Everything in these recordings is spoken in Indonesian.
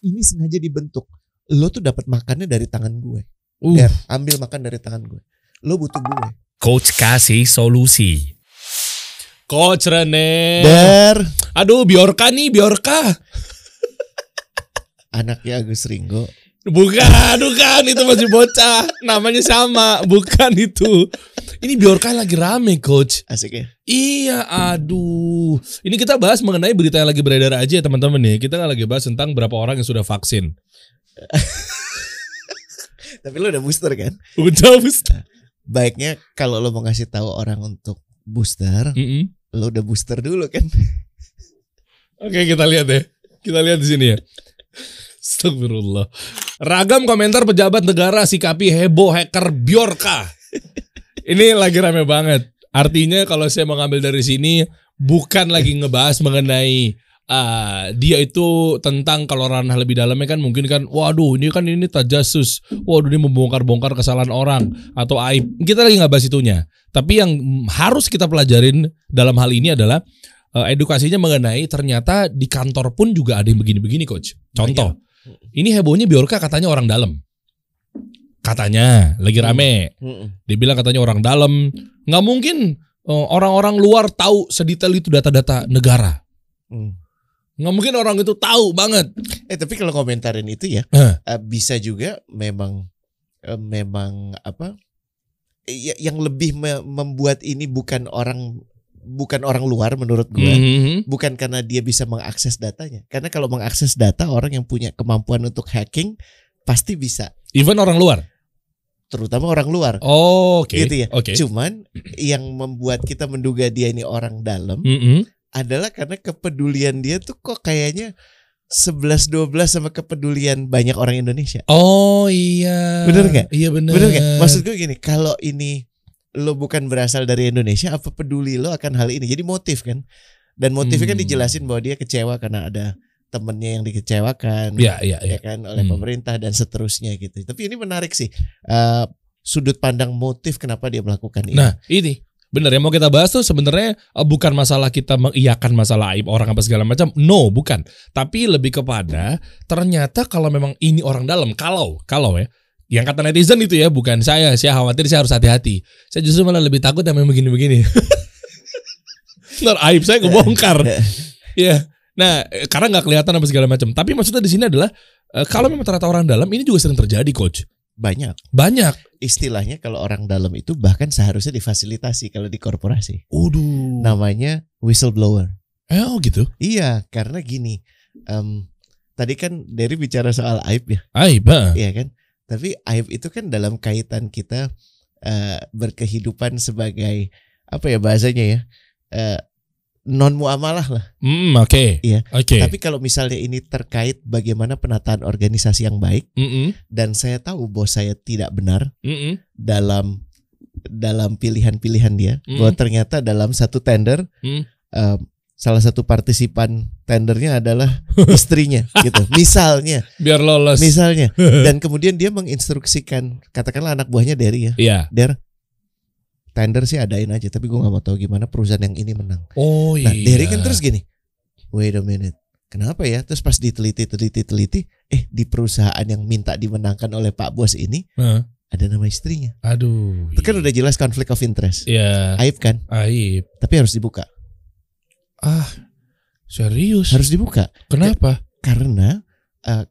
ini sengaja dibentuk. Lo tuh dapat makannya dari tangan gue. Uh, Der, ambil makan dari tangan gue. Lo butuh gue. coach kasih solusi. Coach Rene. Der, Aduh, Biorka nih, Biorka. anaknya Agus Ringo. Bukan, bukan itu masih bocah. Namanya sama, bukan itu. Ini Biorka lagi rame, coach. Asik ya. Iya, aduh. Ini kita bahas mengenai berita yang lagi beredar aja ya teman-teman nih. Kita nggak lagi bahas tentang berapa orang yang sudah vaksin. Tapi lo udah booster kan? Udah, Ustaz. Baiknya kalau lo mau ngasih tahu orang untuk booster, Mm-mm. lo udah booster dulu kan? Oke, kita lihat ya. Kita lihat di sini ya. Astagfirullah. Ragam komentar pejabat negara sikapi heboh hacker Biorka. Ini lagi rame banget. Artinya kalau saya mengambil dari sini bukan lagi ngebahas mengenai ah, dia itu tentang kalau ranah lebih dalamnya kan mungkin kan waduh ini kan ini tajasus waduh ini membongkar-bongkar kesalahan orang atau aib kita lagi nggak bahas itunya tapi yang harus kita pelajarin dalam hal ini adalah eh, edukasinya mengenai ternyata di kantor pun juga ada yang begini-begini coach contoh ini hebohnya Biorka katanya orang dalam katanya lagi rame Mm-mm. dibilang katanya orang dalam nggak mungkin eh, orang-orang luar tahu sedetail itu data-data negara Mm. nggak mungkin orang itu tahu banget Eh tapi kalau komentarin itu ya eh, bisa juga memang eh, memang apa? ya- yang lebih me- membuat ini bukan orang bukan orang luar menurut gue. Mhm. Bukan karena dia bisa mengakses datanya. Karena kalau mengakses data orang yang punya kemampuan untuk hacking pasti bisa, even orang luar terutama orang luar. oh, oke Gitu ya. oke Cuman yang membuat kita menduga dia ini orang dalam Mhm. adalah karena kepedulian dia tuh kok kayaknya 11 12 sama kepedulian banyak orang Indonesia. oh iya Bener nggak? iya bener Bener gak? Maksud gue gini, kalau ini lo bukan berasal dari Indonesia, apa peduli lo akan hal ini? Jadi motif kan? Dan motifnya kan Hmm. dijelasin bahwa dia kecewa karena ada temennya yang dikecewakan, Iya, iya, ya iya. kan, oleh Hmm. pemerintah dan seterusnya gitu. Tapi ini menarik sih, Eh, sudut pandang motif kenapa dia melakukan ini. Nah, ini bener yang mau kita bahas tuh sebenarnya eh, bukan masalah kita mengiyakan masalah aib orang apa segala macam. No, bukan. Tapi lebih kepada ternyata kalau memang ini orang dalam, kalau kalau ya yang kata netizen itu ya bukan saya, saya khawatir saya harus hati-hati. Saya justru malah lebih takut yang begini-begini. Ntar aib saya kebongkar. Iya. Nah, eh, karena nggak kelihatan apa segala macam. Tapi maksudnya di sini adalah eh, kalau memang ternyata orang dalam ini juga sering terjadi, coach. Banyak Banyak. istilahnya kalau orang dalam itu bahkan seharusnya difasilitasi kalau di korporasi. Waduh. Namanya whistleblower. Eh, oh gitu. Iya, karena gini. em, tadi kan Derry bicara soal aib ya, Aib. iya kan? Tapi aib itu kan dalam kaitan kita eh, berkehidupan sebagai apa ya bahasanya ya? non muamalah lah. Hmm, oke. Iya. Oke. Tapi kalau misalnya ini terkait bagaimana penataan organisasi yang baik Mm-mm, dan saya tahu bos saya tidak benar mm-mm. dalam dalam pilihan-pilihan dia, Hmm. bahwa ternyata dalam satu tender Hmm. em, salah satu partisipan tendernya adalah istrinya gitu. Misalnya, Biar lolos. misalnya dan kemudian dia menginstruksikan katakanlah anak buahnya Derry ya. Iya. Der tender sih adain aja tapi gue nggak mau tahu gimana perusahaan yang ini menang. Oh iya. Nah, Derry kan terus gini. Wait a minute. Kenapa ya? Terus pas diteliti teliti teliti eh di perusahaan yang minta dimenangkan oleh Pak Bos ini Hah, ada nama istrinya. aduh. Itu kan udah jelas konflik of interest. Iya. Aib kan? Aib. Tapi harus dibuka. Ah. Serius? Harus dibuka Kenapa? karena eh,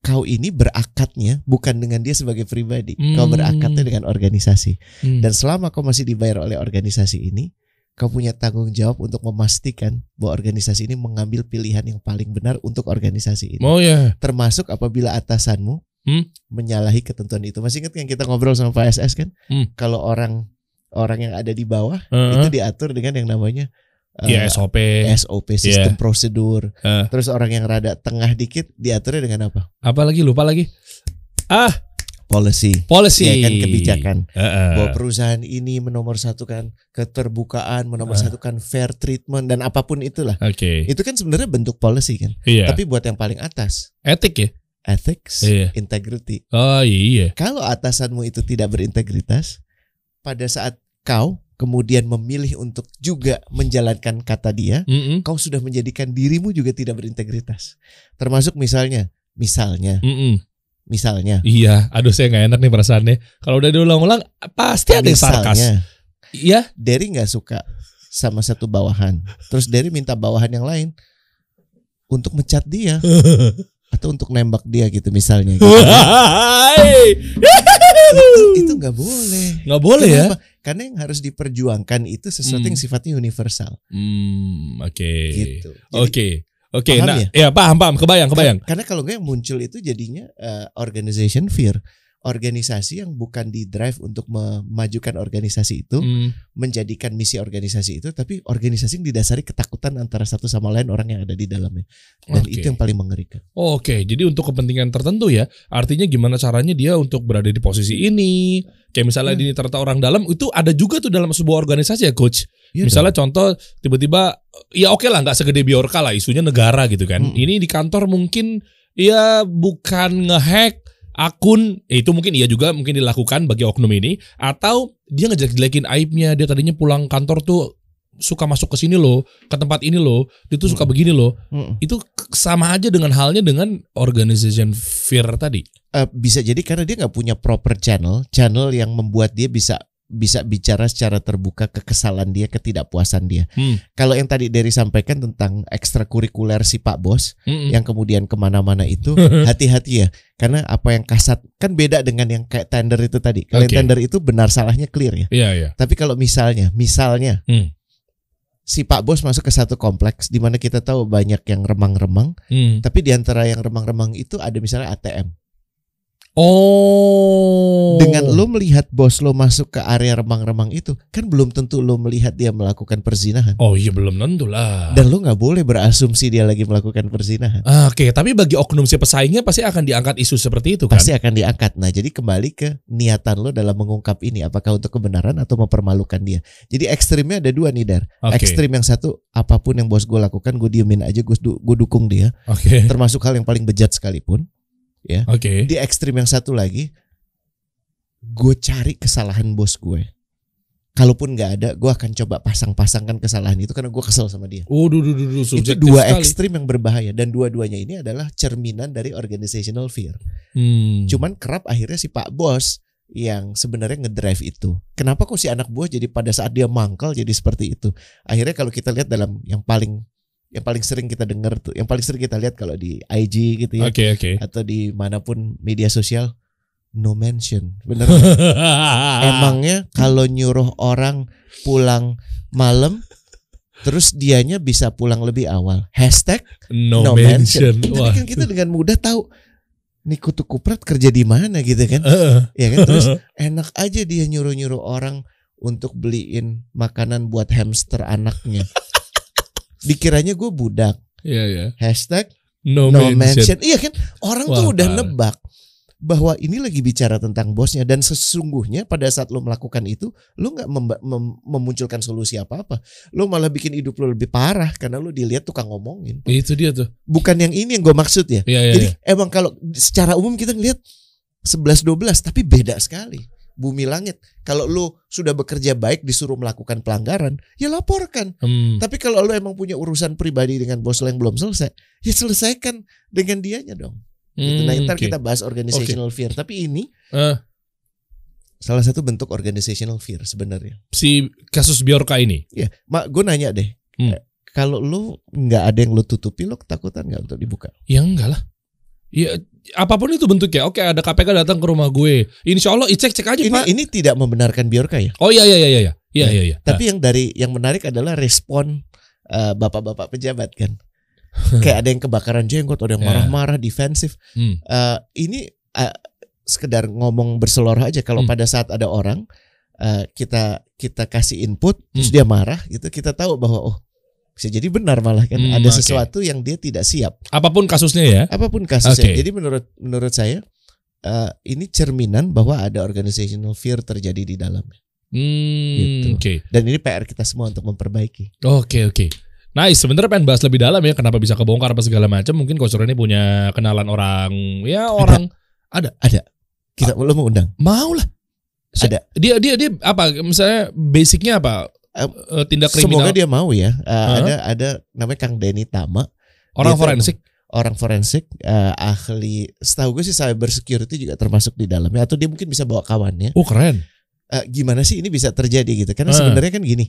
kau ini berakatnya bukan dengan dia sebagai pribadi. Kau Hmm. berakatnya dengan organisasi. Hmm. Dan selama kau masih dibayar oleh organisasi ini, kau punya tanggung jawab untuk memastikan bahwa organisasi ini mengambil pilihan yang paling benar untuk organisasi ini. Oh ya. Termasuk apabila atasanmu Hmm. menyalahi ketentuan itu. Masih ingat yang kita ngobrol sama Pak SS kan? Hmm. Kalau orang orang yang ada di bawah Heeh. itu diatur dengan yang namanya eh, Iya SOP. SOP sistem prosedur. Eh. Terus orang yang rada tengah dikit diaturnya dengan apa? Apa lagi? Lupa lagi. Ah, Policy. policy. Ya kan kebijakan. Heeh. bahwa perusahaan ini menomorsatukan keterbukaan, menomorsatukan fair treatment dan apa pun itulah. Oke. Itu kan sebenarnya bentuk policy kan. Iya. Tapi buat yang paling atas, Etik ya? ethics, Iya. integrity. Oh iya. Kalau atasanmu itu tidak berintegritas, pada saat kau kemudian memilih untuk juga menjalankan kata dia, Mm-mm. kau sudah menjadikan dirimu juga tidak berintegritas. Termasuk misalnya Misalnya, Mm-mm. misalnya. Iya, aduh saya nggak enak nih perasaannya. Kalau udah diulang-ulang pasti ada yang sarkas. Iya. Derry nggak suka sama satu bawahan. Terus Derry minta bawahan yang lain untuk mencat dia atau untuk nembak dia gitu misalnya. Gitu. Itu nggak boleh. Nggak boleh ya? Karena yang harus diperjuangkan itu sesuatu Hmm. yang sifatnya universal. Hmm, oke. Gitu. Jadi, Oke. Oke, Paham nah, ya? ya paham, paham, kebayang, kebayang. Karena kalau nggak yang muncul itu jadinya eh, organization fear, organisasi yang bukan di drive untuk memajukan organisasi itu, Hmm, menjadikan misi organisasi itu, tapi organisasi yang didasari ketakutan antara satu sama lain orang yang ada di dalamnya. Dan Oke. itu yang paling mengerikan. Oke, jadi untuk kepentingan tertentu ya, artinya gimana caranya dia untuk berada di posisi ini? Kayak misalnya Hmm. ini ternyata orang dalam itu ada juga tuh dalam sebuah organisasi ya, coach. Iya misalnya contoh tiba-tiba ya oke lah nggak segede Biorka lah isunya negara gitu kan. Hmm. Ini di kantor mungkin ya bukan ngehack akun ya itu mungkin iya juga mungkin dilakukan bagi oknum ini atau dia ngejelek-jelekin aibnya dia tadinya pulang kantor tuh suka masuk ke sini loh ke tempat ini loh dia tuh suka Hmm. begini loh Mm-mm. itu sama aja dengan halnya dengan organization fear tadi. Eh, bisa jadi karena dia nggak punya proper channel, channel yang membuat dia bisa bisa bicara secara terbuka kekesalan dia, ketidakpuasan dia. Hmm. Kalau yang tadi dari sampaikan tentang ekstrakurikuler si Pak Bos, Mm-mm. yang kemudian ke mana-mana itu hati-hati ya karena apa yang kasat kan beda dengan yang kayak tender itu tadi kalau yang tender itu benar salahnya clear ya Iya iya. tapi kalau misalnya misalnya Hmm. si Pak Bos masuk ke satu kompleks di mana kita tahu banyak yang remang-remang Hmm. tapi di antara yang remang-remang itu ada misalnya ATM Oh. dengan lo melihat bos lo masuk ke area remang-remang itu kan belum tentu lo melihat dia melakukan perzinahan Oh iya belum tentu lah. dan lo nggak boleh berasumsi dia lagi melakukan perzinahan Ah, Oke, tapi bagi oknum si pesaingnya pasti akan diangkat isu seperti itu kan? pasti akan diangkat. Nah, jadi kembali ke niatan lo dalam mengungkap ini, apakah untuk kebenaran atau mempermalukan dia. Jadi ekstrimnya ada dua nih dar. Oke. Ekstrim yang satu, apa pun yang bos gue lakukan, gue diemin aja, gue du- gue dukung dia, Oke. termasuk hal yang paling bejat sekalipun. Oke. Di ekstrim yang satu lagi, gue cari kesalahan bos gue. Kalaupun nggak ada, gue akan coba pasang-pasangkan kesalahan itu karena gue kesel sama dia. Oh, duh, duh, duh, duh, Itu dua sekali. ekstrim yang berbahaya dan dua-duanya ini adalah cerminan dari organizational fear. Hmm. Cuman kerap akhirnya si Pak Bos yang sebenarnya ngedrive itu. Kenapa kok si anak buah jadi pada saat dia mangkal jadi seperti itu? Akhirnya kalau kita lihat dalam yang paling yang paling sering kita dengar tuh, yang paling sering kita lihat kalau di IG gitu ya Oke oke. atau di mana pun media sosial no mention. Bener. Emangnya kalau nyuruh orang pulang malam terus dianya bisa pulang lebih awal. Hashtag no, no, mention. mention. Tapi kan kita dengan mudah tahu nih kutu kuprat kerja di mana gitu kan. Heeh. Ya kan terus enak aja dia nyuruh-nyuruh orang untuk beliin makanan buat hamster anaknya. Dikiranya gue budak. Iya ya. Hashtag No, no mention. mention. Iya kan orang Wah, tuh udah parah. nebak bahwa ini lagi bicara tentang bosnya dan sesungguhnya pada saat lo melakukan itu lo nggak memba- mem- memunculkan solusi apa-apa. Lo malah bikin hidup lo lebih parah karena lo dilihat tukang ngomongin. Itu dia tuh. Bukan yang ini yang gue maksud ya. Iya iya. Jadi iya. emang kalau secara umum kita ngelihat 11 12 tapi beda sekali. Bumi langit. Kalau lu sudah bekerja baik disuruh melakukan pelanggaran, ya laporkan. Hmm. Tapi kalau lu emang punya urusan pribadi dengan bos lo yang belum selesai, ya selesaikan dengan dianya dong. Gitu. Nah, Hmm, ntar oke. kita bahas organizational fear. Tapi ini Eh, salah satu bentuk organizational fear sebenarnya. si kasus Biorka ini. Ya, mak gue nanya deh. Hmm. eh, Kalau lu nggak ada yang lu tutupi, lu ketakutan nggak untuk dibuka? Ya enggak lah. Ya apa pun itu bentuknya. Oke, ada KPK datang ke rumah gue. Insya Allah cek cek aja Ini pak. ini tidak membenarkan Biorka ya. Oh iya iya iya iya. Iya iya iya. Tapi yang dari yang menarik adalah respon eh, bapak-bapak pejabat kan. Kayak ada yang kebakaran jenggot, ada yang Ya. marah-marah, defensif. Hmm. Eh, ini eh, sekedar ngomong berseloroh aja. Kalau Hmm. pada saat ada orang eh, kita kita kasih input, terus Hmm. dia marah, gitu kita tahu bahwa oh bisa jadi benar malah kan. Hmm, ada oke. sesuatu yang dia tidak siap. Apa pun kasusnya ya. Apa pun kasusnya. Oke. Jadi menurut menurut saya eh, ini cerminan bahwa ada organizational fear terjadi di dalamnya. Hmm, Gitu. Oke. Dan ini PR kita semua untuk memperbaiki. Oke oke. Nice, sebenarnya pengen bahas lebih dalam ya kenapa bisa kebongkar apa segala macam. Mungkin Coach ini punya kenalan orang, ya orang Kita lo mau undang? mau lah. Ada. Dia dia dia apa? Misalnya basicnya apa? Eh, tindak kriminal Semoga dia mau ya. Uh, Hah? Ada ada namanya Kang Denny Tama. orang dia forensik. orang forensik, eh, ahli, setahu gue sih cyber security juga termasuk di dalamnya, atau dia mungkin bisa bawa kawannya. Oh keren. Eh, gimana sih ini bisa terjadi gitu? Karena Ah. sebenarnya kan gini.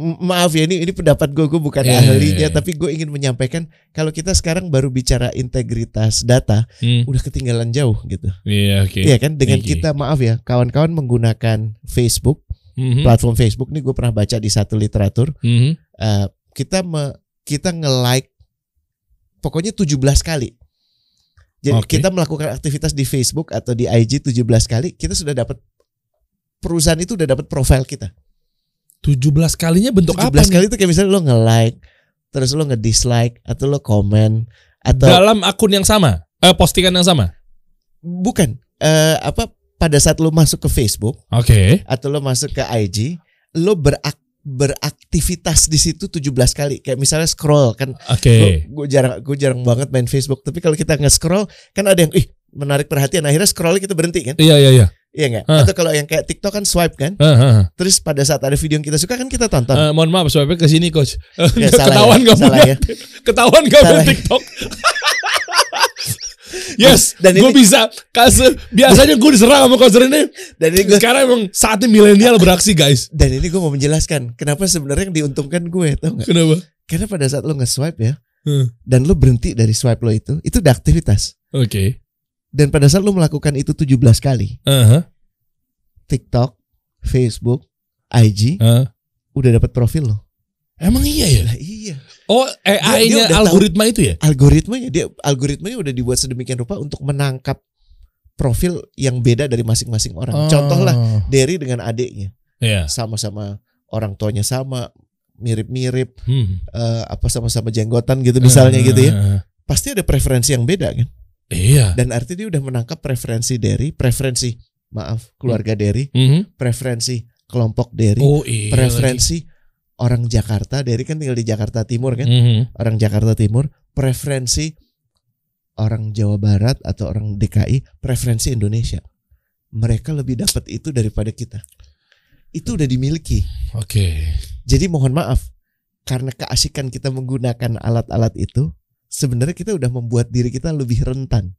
Maaf ya ini ini pendapat gue, gue bukan iya, ahlinya, iya. tapi gue ingin menyampaikan kalau kita sekarang baru bicara integritas data, Hmm. udah ketinggalan jauh gitu. Iya oke. Iya kan? Dengan Oke. kita maaf ya, kawan-kawan menggunakan Facebook, Mhm. platform Facebook nih gue pernah baca di satu literatur, Mhm. eh, kita me, kita nge-like pokoknya 17 kali. Jadi Oke. kita melakukan aktivitas di Facebook atau di IG 17 kali, kita sudah dapat perusahaan itu udah dapat profil kita. 17 kalinya bentuk 17 apa nih? kali itu kayak misalnya lo nge-like, terus lo nge-dislike atau lo komen atau Dalam akun yang sama? Eh, postingan yang sama? bukan eh, apa pada saat lo masuk ke Facebook Oke. atau lo masuk ke IG, lo berak beraktivitas di situ 17 kali. Kayak misalnya scroll kan Oke. gue jarang gue jarang banget main Facebook tapi kalau kita nge-scroll kan ada yang ih menarik perhatian akhirnya scrollnya kita berhenti kan Iya iya iya. iya nggak Hah. atau kalau yang kayak TikTok kan swipe kan ah, ah. terus pada saat ada video yang kita suka kan kita tonton Eh, mohon maaf, swipe ke sini coach. Ya, salah Ketahuan ya, gak salah punya ya. Ketahuan gak Salah punya ya. TikTok. yes, Dan gue bisa kasih. Biasanya gue diserang sama coach ini. dan ini gue Sekarang emang saatnya milenial beraksi guys. dan ini gue mau menjelaskan kenapa sebenarnya yang diuntungkan gue tau nggak Kenapa? karena pada saat lo nge-swipe ya Hmm. dan lo berhenti dari swipe lo itu itu udah aktivitas Oke. dan pada saat lo melakukan itu 17 kali Aha, TikTok Facebook IG ah. udah dapat profil lo Emang iya ya? lah iya Oh, AI-nya dia udah tahu. algoritma itu ya? algoritmanya dia algoritmanya udah dibuat sedemikian rupa untuk menangkap profil yang beda dari masing-masing orang. Oh. Derry dengan adiknya Iya. sama-sama orang tuanya sama mirip-mirip Hmm. eh, apa sama-sama jenggotan gitu misalnya gitu ya. Pasti ada preferensi yang beda kan. Iya. Dan artinya dia udah menangkap preferensi Derry, preferensi maaf keluarga Derry, Mhm. preferensi kelompok Derry, Oh iya. preferensi orang Jakarta. Derry kan tinggal di Jakarta Timur kan. lagi. Mhm. orang Jakarta Timur, preferensi orang Jawa Barat atau orang DKI, preferensi Indonesia. Mereka lebih dapat itu daripada kita. Itu udah dimiliki. Oke. Jadi mohon maaf karena keasikan kita menggunakan alat-alat itu, sebenarnya kita udah membuat diri kita lebih rentan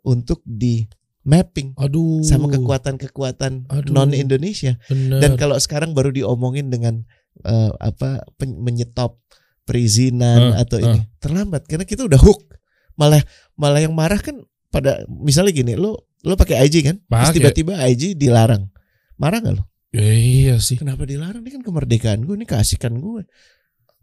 untuk di mapping Aduh. sama kekuatan-kekuatan non Indonesia. Bener. Dan kalau sekarang baru diomongin dengan eh, apa pen- menyetop perizinan Ah, atau ini terlambat karena kita udah hook. Malah malah yang marah kan pada misalnya gini, lo lo pakai IG kan, terus Pakai. tiba-tiba IG dilarang. Marah nggak lo? Ya, iya sih. Kenapa dilarang? Ini kan kemerdekaan gue, ini keasikan gue.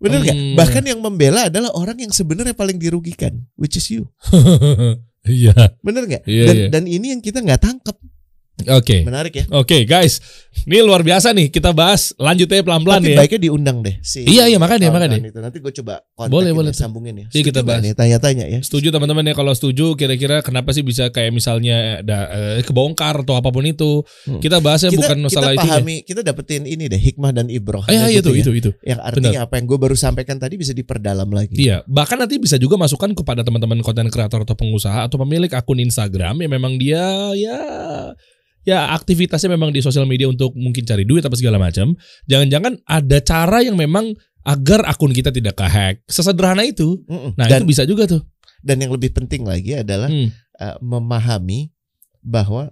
Bener nggak? Hmm. Bahkan yang membela adalah orang yang sebenarnya paling dirugikan, which is you. Iya. Bener nggak? Iya, dan, iya. dan ini yang kita nggak tangkap. Oke. Menarik ya. Oke, guys. Ini luar biasa nih. Kita bahas lanjut aja pelan-pelan ya. baiknya diundang deh. Si Iya, iya, makanya, makanya. Itu. Nanti gue coba kontak Boleh, boleh sambungin ya. Iya, kita bahas. nih? Tanya-tanya ya. Setuju teman-teman ya kalau setuju kira-kira kenapa sih bisa kayak misalnya ada eh, kebongkar atau apa pun itu. Hmm. Kita bahasnya bukan masalah kita itu. pahami, kita dapetin ini deh hikmah dan ibroh. Ah, iya, itu ya. itu itu. Yang artinya apa yang gue baru sampaikan tadi bisa diperdalam lagi. Iya, bahkan nanti bisa juga masukkan kepada teman-teman konten kreator atau pengusaha atau pemilik akun Instagram yang memang dia ya ya aktivitasnya memang di sosial media untuk mungkin cari duit apa segala macam. Jangan-jangan ada cara yang memang agar akun kita tidak kehack. Sesederhana itu. Mm-mm. Nah, dan itu bisa juga tuh. dan yang lebih penting lagi adalah Hmm. uh, memahami bahwa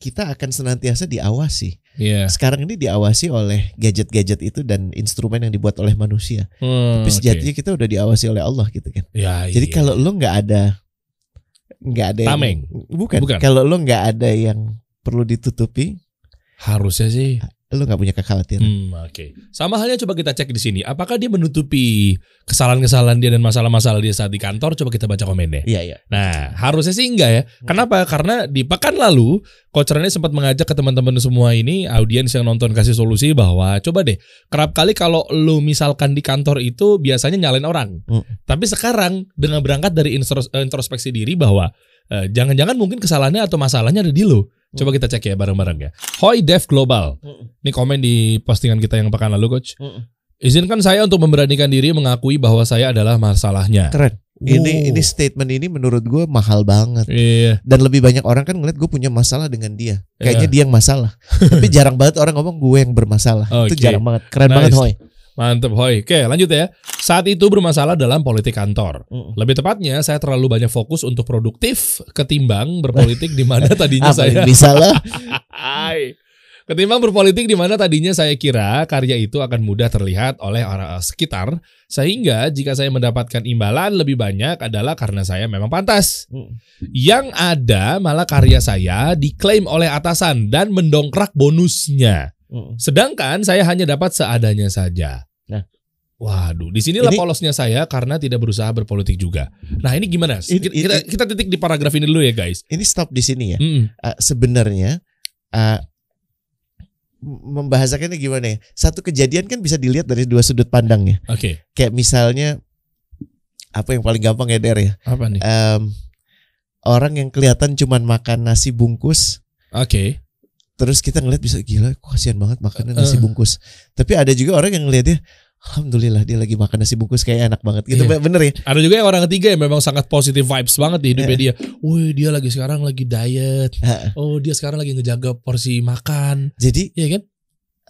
kita akan senantiasa diawasi. Iya. Sekarang ini diawasi oleh gadget-gadget itu dan instrumen yang dibuat oleh manusia. Hmm, Tapi sejatinya kita udah diawasi oleh Allah gitu kan. Ya, Jadi iya. kalau lo nggak ada nggak ada yang- Tameng. bukan. Bukan. Kalau lo nggak ada yang perlu ditutupi, harusnya sih lo nggak punya kekhawatiran. Hmm, oke. Sama halnya coba kita cek di sini. Apakah dia menutupi kesalahan-kesalahan dia dan masalah-masalah dia saat di kantor? Coba kita baca komennya. Iya iya. Nah, harusnya sih enggak ya. Kenapa? Karena di pekan lalu, Coach Rene sempat mengajak ke teman-teman semua ini, audiens yang nonton kasih solusi bahwa coba deh, kerap kali kalau lu misalkan di kantor itu biasanya nyalain orang. Hmm. Tapi sekarang dengan berangkat dari introspeksi diri bahwa eh, jangan-jangan mungkin kesalahannya atau masalahnya ada di lu. Coba kita cek ya bareng-bareng ya. Hoi Dev Global. Mm-mm. Ini komen di postingan kita yang pekan lalu, Coach. Mm-mm. Izinkan saya untuk memberanikan diri mengakui bahwa saya adalah masalahnya. Keren. Ini Wow. ini statement ini menurut gue mahal banget. Iya. Dan lebih banyak orang kan ngeliat gue punya masalah dengan dia. Kayaknya Iya. dia yang masalah. Tapi jarang banget orang ngomong gue yang bermasalah. Itu Oke. jarang banget. Keren Nice. banget Hoy. Mantep, Hoy. Oke, lanjut ya. Saat itu bermasalah dalam politik kantor. Mm. Lebih tepatnya, saya terlalu banyak fokus untuk produktif ketimbang berpolitik di mana tadinya Apa saya bisa lah? Ketimbang berpolitik di mana tadinya saya kira karya itu akan mudah terlihat oleh orang sekitar, sehingga jika saya mendapatkan imbalan lebih banyak adalah karena saya memang pantas. Mm. Yang ada malah karya saya diklaim oleh atasan dan mendongkrak bonusnya. Mm. Sedangkan saya hanya dapat seadanya saja. Waduh, di sinilah Ini- polosnya saya karena tidak berusaha berpolitik juga. Nah ini gimana? Ini- kita, kita, kita titik di paragraf ini dulu ya guys. Ini stop di sini ya. Mm-mm. Uh, sebenarnya uh, membahasakannya gimana ya? Satu kejadian kan bisa dilihat dari dua sudut pandang ya. Oke, Kayak misalnya apa yang paling gampang ya Der ya? apa nih? Em, orang yang kelihatan cuman makan nasi bungkus Oke. terus kita ngeliat bisa gila kasihan banget makannya nasi Eh. bungkus tapi ada juga orang yang ngeliatnya alhamdulillah dia lagi makan nasi bungkus kayak enak banget gitu Iya. bener ya Ada juga yang orang ketiga yang memang sangat positive vibes banget di hidupnya Iya. dia. Wih, dia lagi sekarang lagi diet. Ha, Oh, dia sekarang lagi ngejaga porsi makan. jadi Iya kan?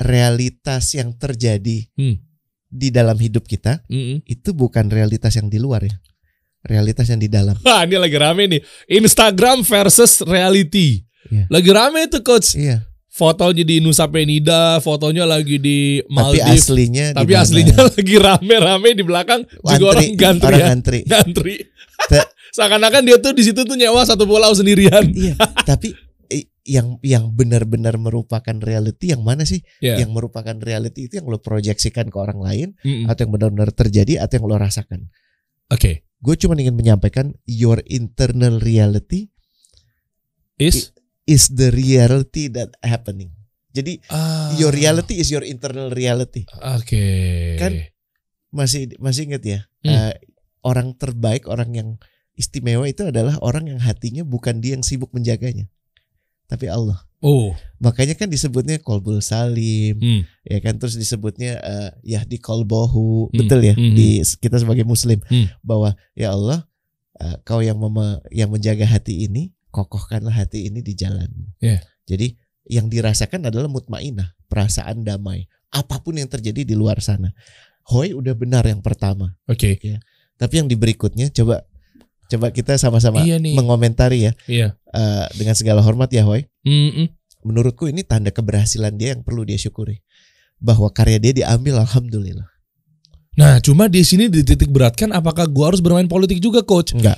realitas yang terjadi Hmm. di dalam hidup kita Mm-mm. itu bukan realitas yang di luar ya realitas yang di dalam Wah, ini lagi rame nih. Instagram versus reality. Iya. Lagi rame tuh coach. iya Fotonya di Nusa Penida, fotonya lagi di tapi Maldives. aslinya di Tapi mana? aslinya lagi rame-rame di belakang juga Antri, orang gantri orang ya. antri Gantri. Seakan-akan dia tuh di situ tuh nyewa satu pulau sendirian. iya tapi yang yang benar-benar merupakan reality yang mana sih Ya. yang merupakan reality itu yang lo proyeksikan ke orang lain Mm-mm. atau yang benar-benar terjadi atau yang lo rasakan. Oke. Gue cuma ingin menyampaikan your internal reality Is is the reality that happening. Jadi Ah. your reality is your internal reality. Oke. Kan- Masih masih inget ya? Hmm. eh, orang terbaik, orang yang istimewa itu adalah orang yang hatinya bukan dia yang sibuk menjaganya, tapi Allah. Oh. Makanya kan disebutnya kolbul salim, Hmm. ya kan terus disebutnya eh, ya di kolbohu Hmm, betul ya hmm, di kita sebagai muslim Hmm. bahwa ya Allah eh, kau yang mema- yang menjaga hati ini kokohkanlah hati ini di jalanmu Ya. jadi yang dirasakan adalah mutmainah perasaan damai apa pun yang terjadi di luar sana Hoi udah benar yang pertama Oke. tapi yang di berikutnya coba coba kita sama-sama Iya nih. mengomentari ya Iya. eh, dengan segala hormat ya Hoi Mm-mm. menurutku ini tanda keberhasilan dia yang perlu dia syukuri bahwa karya dia diambil alhamdulillah Nah, cuma di sini dititik beratkan apakah gua harus bermain politik juga, coach? enggak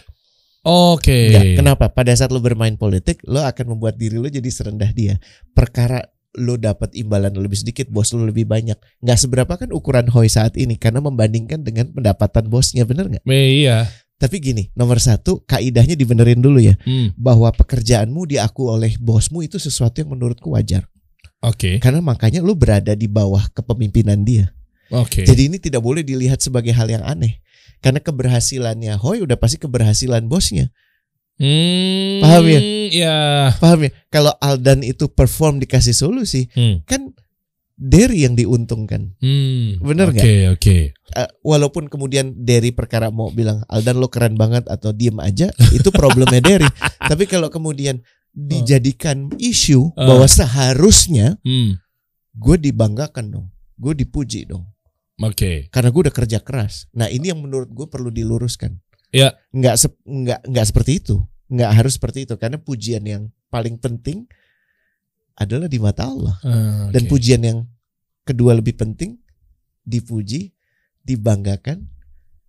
Oke. enggak kenapa pada saat lo bermain politik lo akan membuat diri lo jadi serendah dia perkara lo dapat imbalan lebih sedikit bos lo lebih banyak nggak seberapa kan ukuran Hoi saat ini karena membandingkan dengan pendapatan bosnya bener nggak iya. tapi gini nomor satu kaidahnya dibenerin dulu ya Hmm. bahwa pekerjaanmu diaku oleh bosmu itu sesuatu yang menurutku wajar Oke. karena makanya lo berada di bawah kepemimpinan dia Oke. Jadi ini tidak boleh dilihat sebagai hal yang aneh. Karena keberhasilannya Hoi udah pasti keberhasilan bosnya. Hmm, Paham ya? Ya. Paham ya? Kalau Aldan itu perform dikasih solusi, Hmm. kan Derry yang diuntungkan. Hmm. Bener Oke, oke. Eh, walaupun kemudian Derry perkara mau bilang Aldan lo keren banget atau diem aja, itu problemnya Derry. Tapi kalau kemudian dijadikan isu Ah. bahwa seharusnya Hmm. gue dibanggakan dong, gue dipuji dong, Oke. karena gue udah kerja keras. Nah ini yang menurut gue perlu diluruskan. Ya. nggak sep- nggak nggak seperti itu nggak harus seperti itu karena pujian yang paling penting adalah di mata Allah Ah, dan oke. pujian yang kedua lebih penting dipuji dibanggakan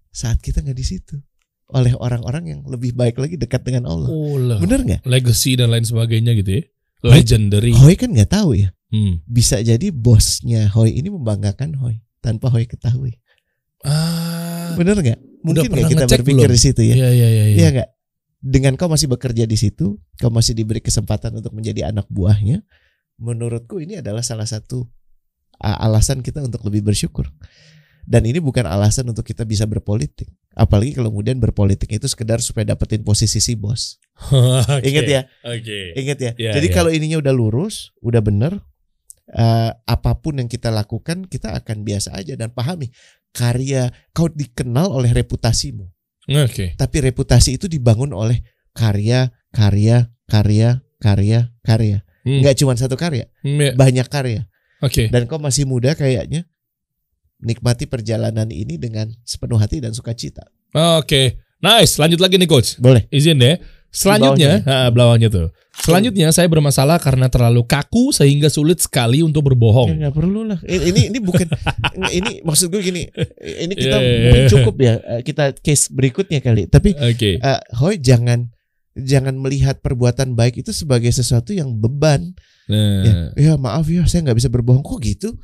saat kita nggak di situ oleh orang-orang yang lebih baik lagi dekat dengan Allah Oh, lah. bener nggak Legacy dan lain sebagainya gitu ya. Hoi- Legendary. Hoi kan nggak tahu ya Hmm. bisa jadi bosnya Hoi ini membanggakan Hoi tanpa Hoi ketahui Ah. bener nggak mungkin pernah nggak kita berpikir belum? di situ ya Iya, iya, iya. iya. Iya nggak? Dengan kau masih bekerja di situ, kau masih diberi kesempatan untuk menjadi anak buahnya. Menurutku ini adalah salah satu alasan kita untuk lebih bersyukur. Dan ini bukan alasan untuk kita bisa berpolitik. Apalagi kalau kemudian berpolitik itu sekedar supaya dapetin posisi si bos. Oke. Ingat ya, Oke. ingat ya. Iya, Jadi iya. kalau ininya udah lurus, udah bener, eh, apa pun yang kita lakukan kita akan biasa aja dan pahami karya kau dikenal oleh reputasimu Oke. tapi reputasi itu dibangun oleh karya, karya, karya, karya, karya. Hmm. Nggak cuma satu karya, Hmm, ya. banyak karya. Oke. Dan kau masih muda kayaknya. nikmati perjalanan ini dengan sepenuh hati dan sukacita. Oke, nice. Lanjut lagi nih coach. Boleh. Izin deh. Selanjutnya, ah, belawangnya tuh. Selanjutnya saya bermasalah karena terlalu kaku sehingga sulit sekali untuk Ya, berbohong. nggak perlu lah. Ini ini, bukan ini maksud gue gini. Ini kita Iya, iya, mungkin iya. cukup ya. eh, Kita case berikutnya kali. Tapi Oke. eh, Hoi jangan jangan melihat perbuatan baik itu sebagai sesuatu yang beban. Nah, Ya, ya maaf ya saya nggak bisa berbohong. Kok gitu?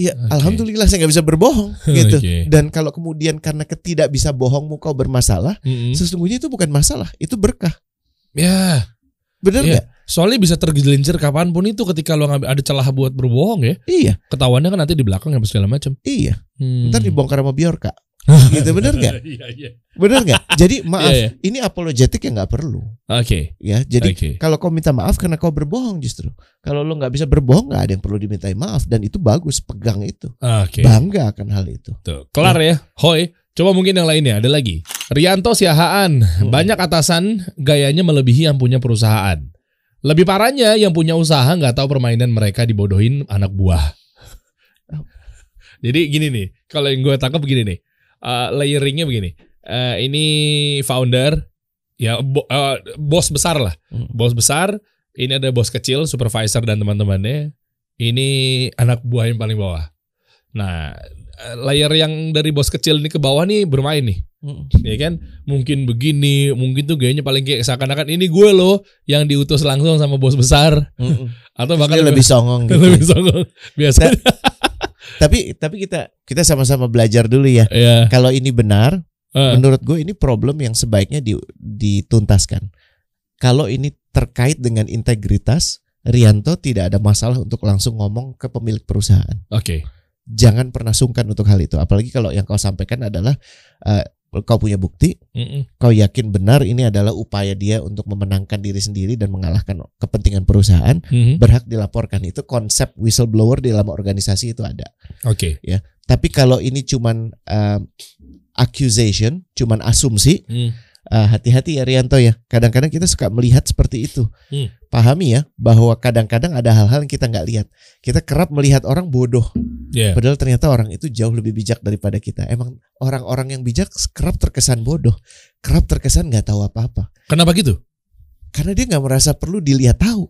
Ya Oke. alhamdulillah saya nggak bisa berbohong gitu. Dan kalau kemudian karena ketidak bisa bohongmu kau bermasalah, mm-mm. sesungguhnya itu bukan masalah, itu berkah. Ya, Bener Iya. nggak? soalnya bisa tergelincir kapan pun itu ketika lo ada celah buat berbohong ya. Iya, Ketahuannya kan nanti di belakang apa segala macam. iya. Hmm. Ntar dibongkar sama Bjorka. gitu bener nggak? Iya, iya. Bener nggak? Jadi maaf, Iya, iya. ini apologetik yang nggak perlu. Oke. Ya, jadi Oke. kalau kau minta maaf karena kau berbohong justru. Kalau lo nggak bisa berbohong nggak ada yang perlu dimintai maaf dan itu bagus pegang itu. Oke. Bangga akan hal itu. Tuh, kelar ya. Hoi. Coba mungkin yang lainnya ada lagi. Rianto Siahaan, Hmm. banyak atasan gayanya melebihi yang punya perusahaan. Lebih parahnya yang punya usaha nggak tahu permainan mereka dibodohin anak buah. Jadi gini nih, kalau yang gue tangkap begini nih, eh, layeringnya begini. Eh, ini founder, ya bo- eh, bos besar lah, Hmm. bos besar. Ini ada bos kecil, supervisor dan teman-temannya. Ini anak buah yang paling bawah. Nah, layer yang dari bos kecil ini ke bawah nih bermain nih, Mm. ya kan? Mungkin begini, mungkin tuh gayanya paling kayak seakan-akan ini gue loh yang diutus langsung sama bos besar Mm-mm. atau bahkan lebih songong gitu. lebih songong. Biasa. tapi tapi kita kita sama-sama belajar dulu ya. ya. Kalau ini benar, Eh, menurut gue ini problem yang sebaiknya di- dituntaskan. Kalau ini terkait dengan integritas, Rianto tidak ada masalah untuk langsung ngomong ke pemilik perusahaan. Oke. Jangan pernah sungkan untuk hal itu. Apalagi kalau yang kau sampaikan adalah eh, kau punya bukti, Mm-mm. kau yakin benar ini adalah upaya dia untuk memenangkan diri sendiri dan mengalahkan kepentingan perusahaan, Mhm. berhak dilaporkan. Itu konsep whistleblower di dalam organisasi itu ada. Oke. Tapi kalau ini cuman eh, accusation, cuman asumsi, Hmm. Eh, hati-hati ya Rianto ya. Kadang-kadang kita suka melihat seperti itu. Hmm. Pahami ya bahwa kadang-kadang ada hal-hal yang kita nggak lihat. Kita kerap melihat orang bodoh, Ya. padahal ternyata orang itu jauh lebih bijak daripada kita. Emang orang-orang yang bijak kerap terkesan bodoh, kerap terkesan nggak tahu apa-apa. Kenapa gitu? Karena dia nggak merasa perlu dilihat tahu,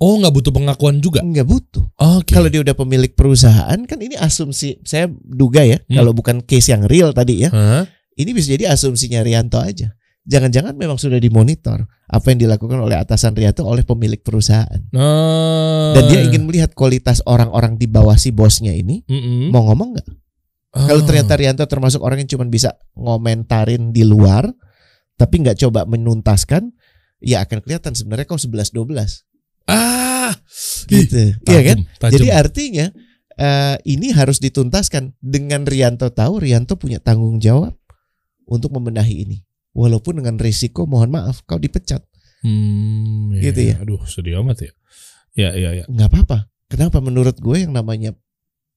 Oh, nggak butuh pengakuan juga. nggak butuh. Oke. Kalau dia udah pemilik perusahaan kan ini asumsi. Saya duga ya, Hmm. kalau bukan case yang real tadi ya, Hah? ini bisa jadi asumsinya Rianto aja. Jangan-jangan memang sudah dimonitor apa yang dilakukan oleh atasan Rianto oleh pemilik perusahaan. Nah. Dan dia ingin melihat kualitas orang-orang di bawah si bosnya ini Mm-mm. mau ngomong nggak? Kalau Ah. ternyata Rianto termasuk orang yang cuma bisa ngomentarin di luar, tapi nggak coba menuntaskan, ya akan kelihatan sebenarnya kau 11-12 ah, gitu. Iya kan? Jadi artinya eh, ini harus dituntaskan dengan Rianto tahu Rianto punya tanggung jawab untuk membenahi ini. Walaupun dengan risiko mohon maaf kau dipecat. Hmm, iya, Gitu iya. ya. Aduh, sedih amat ya. Ya, ya, ya. nggak apa-apa. Kenapa menurut gue yang namanya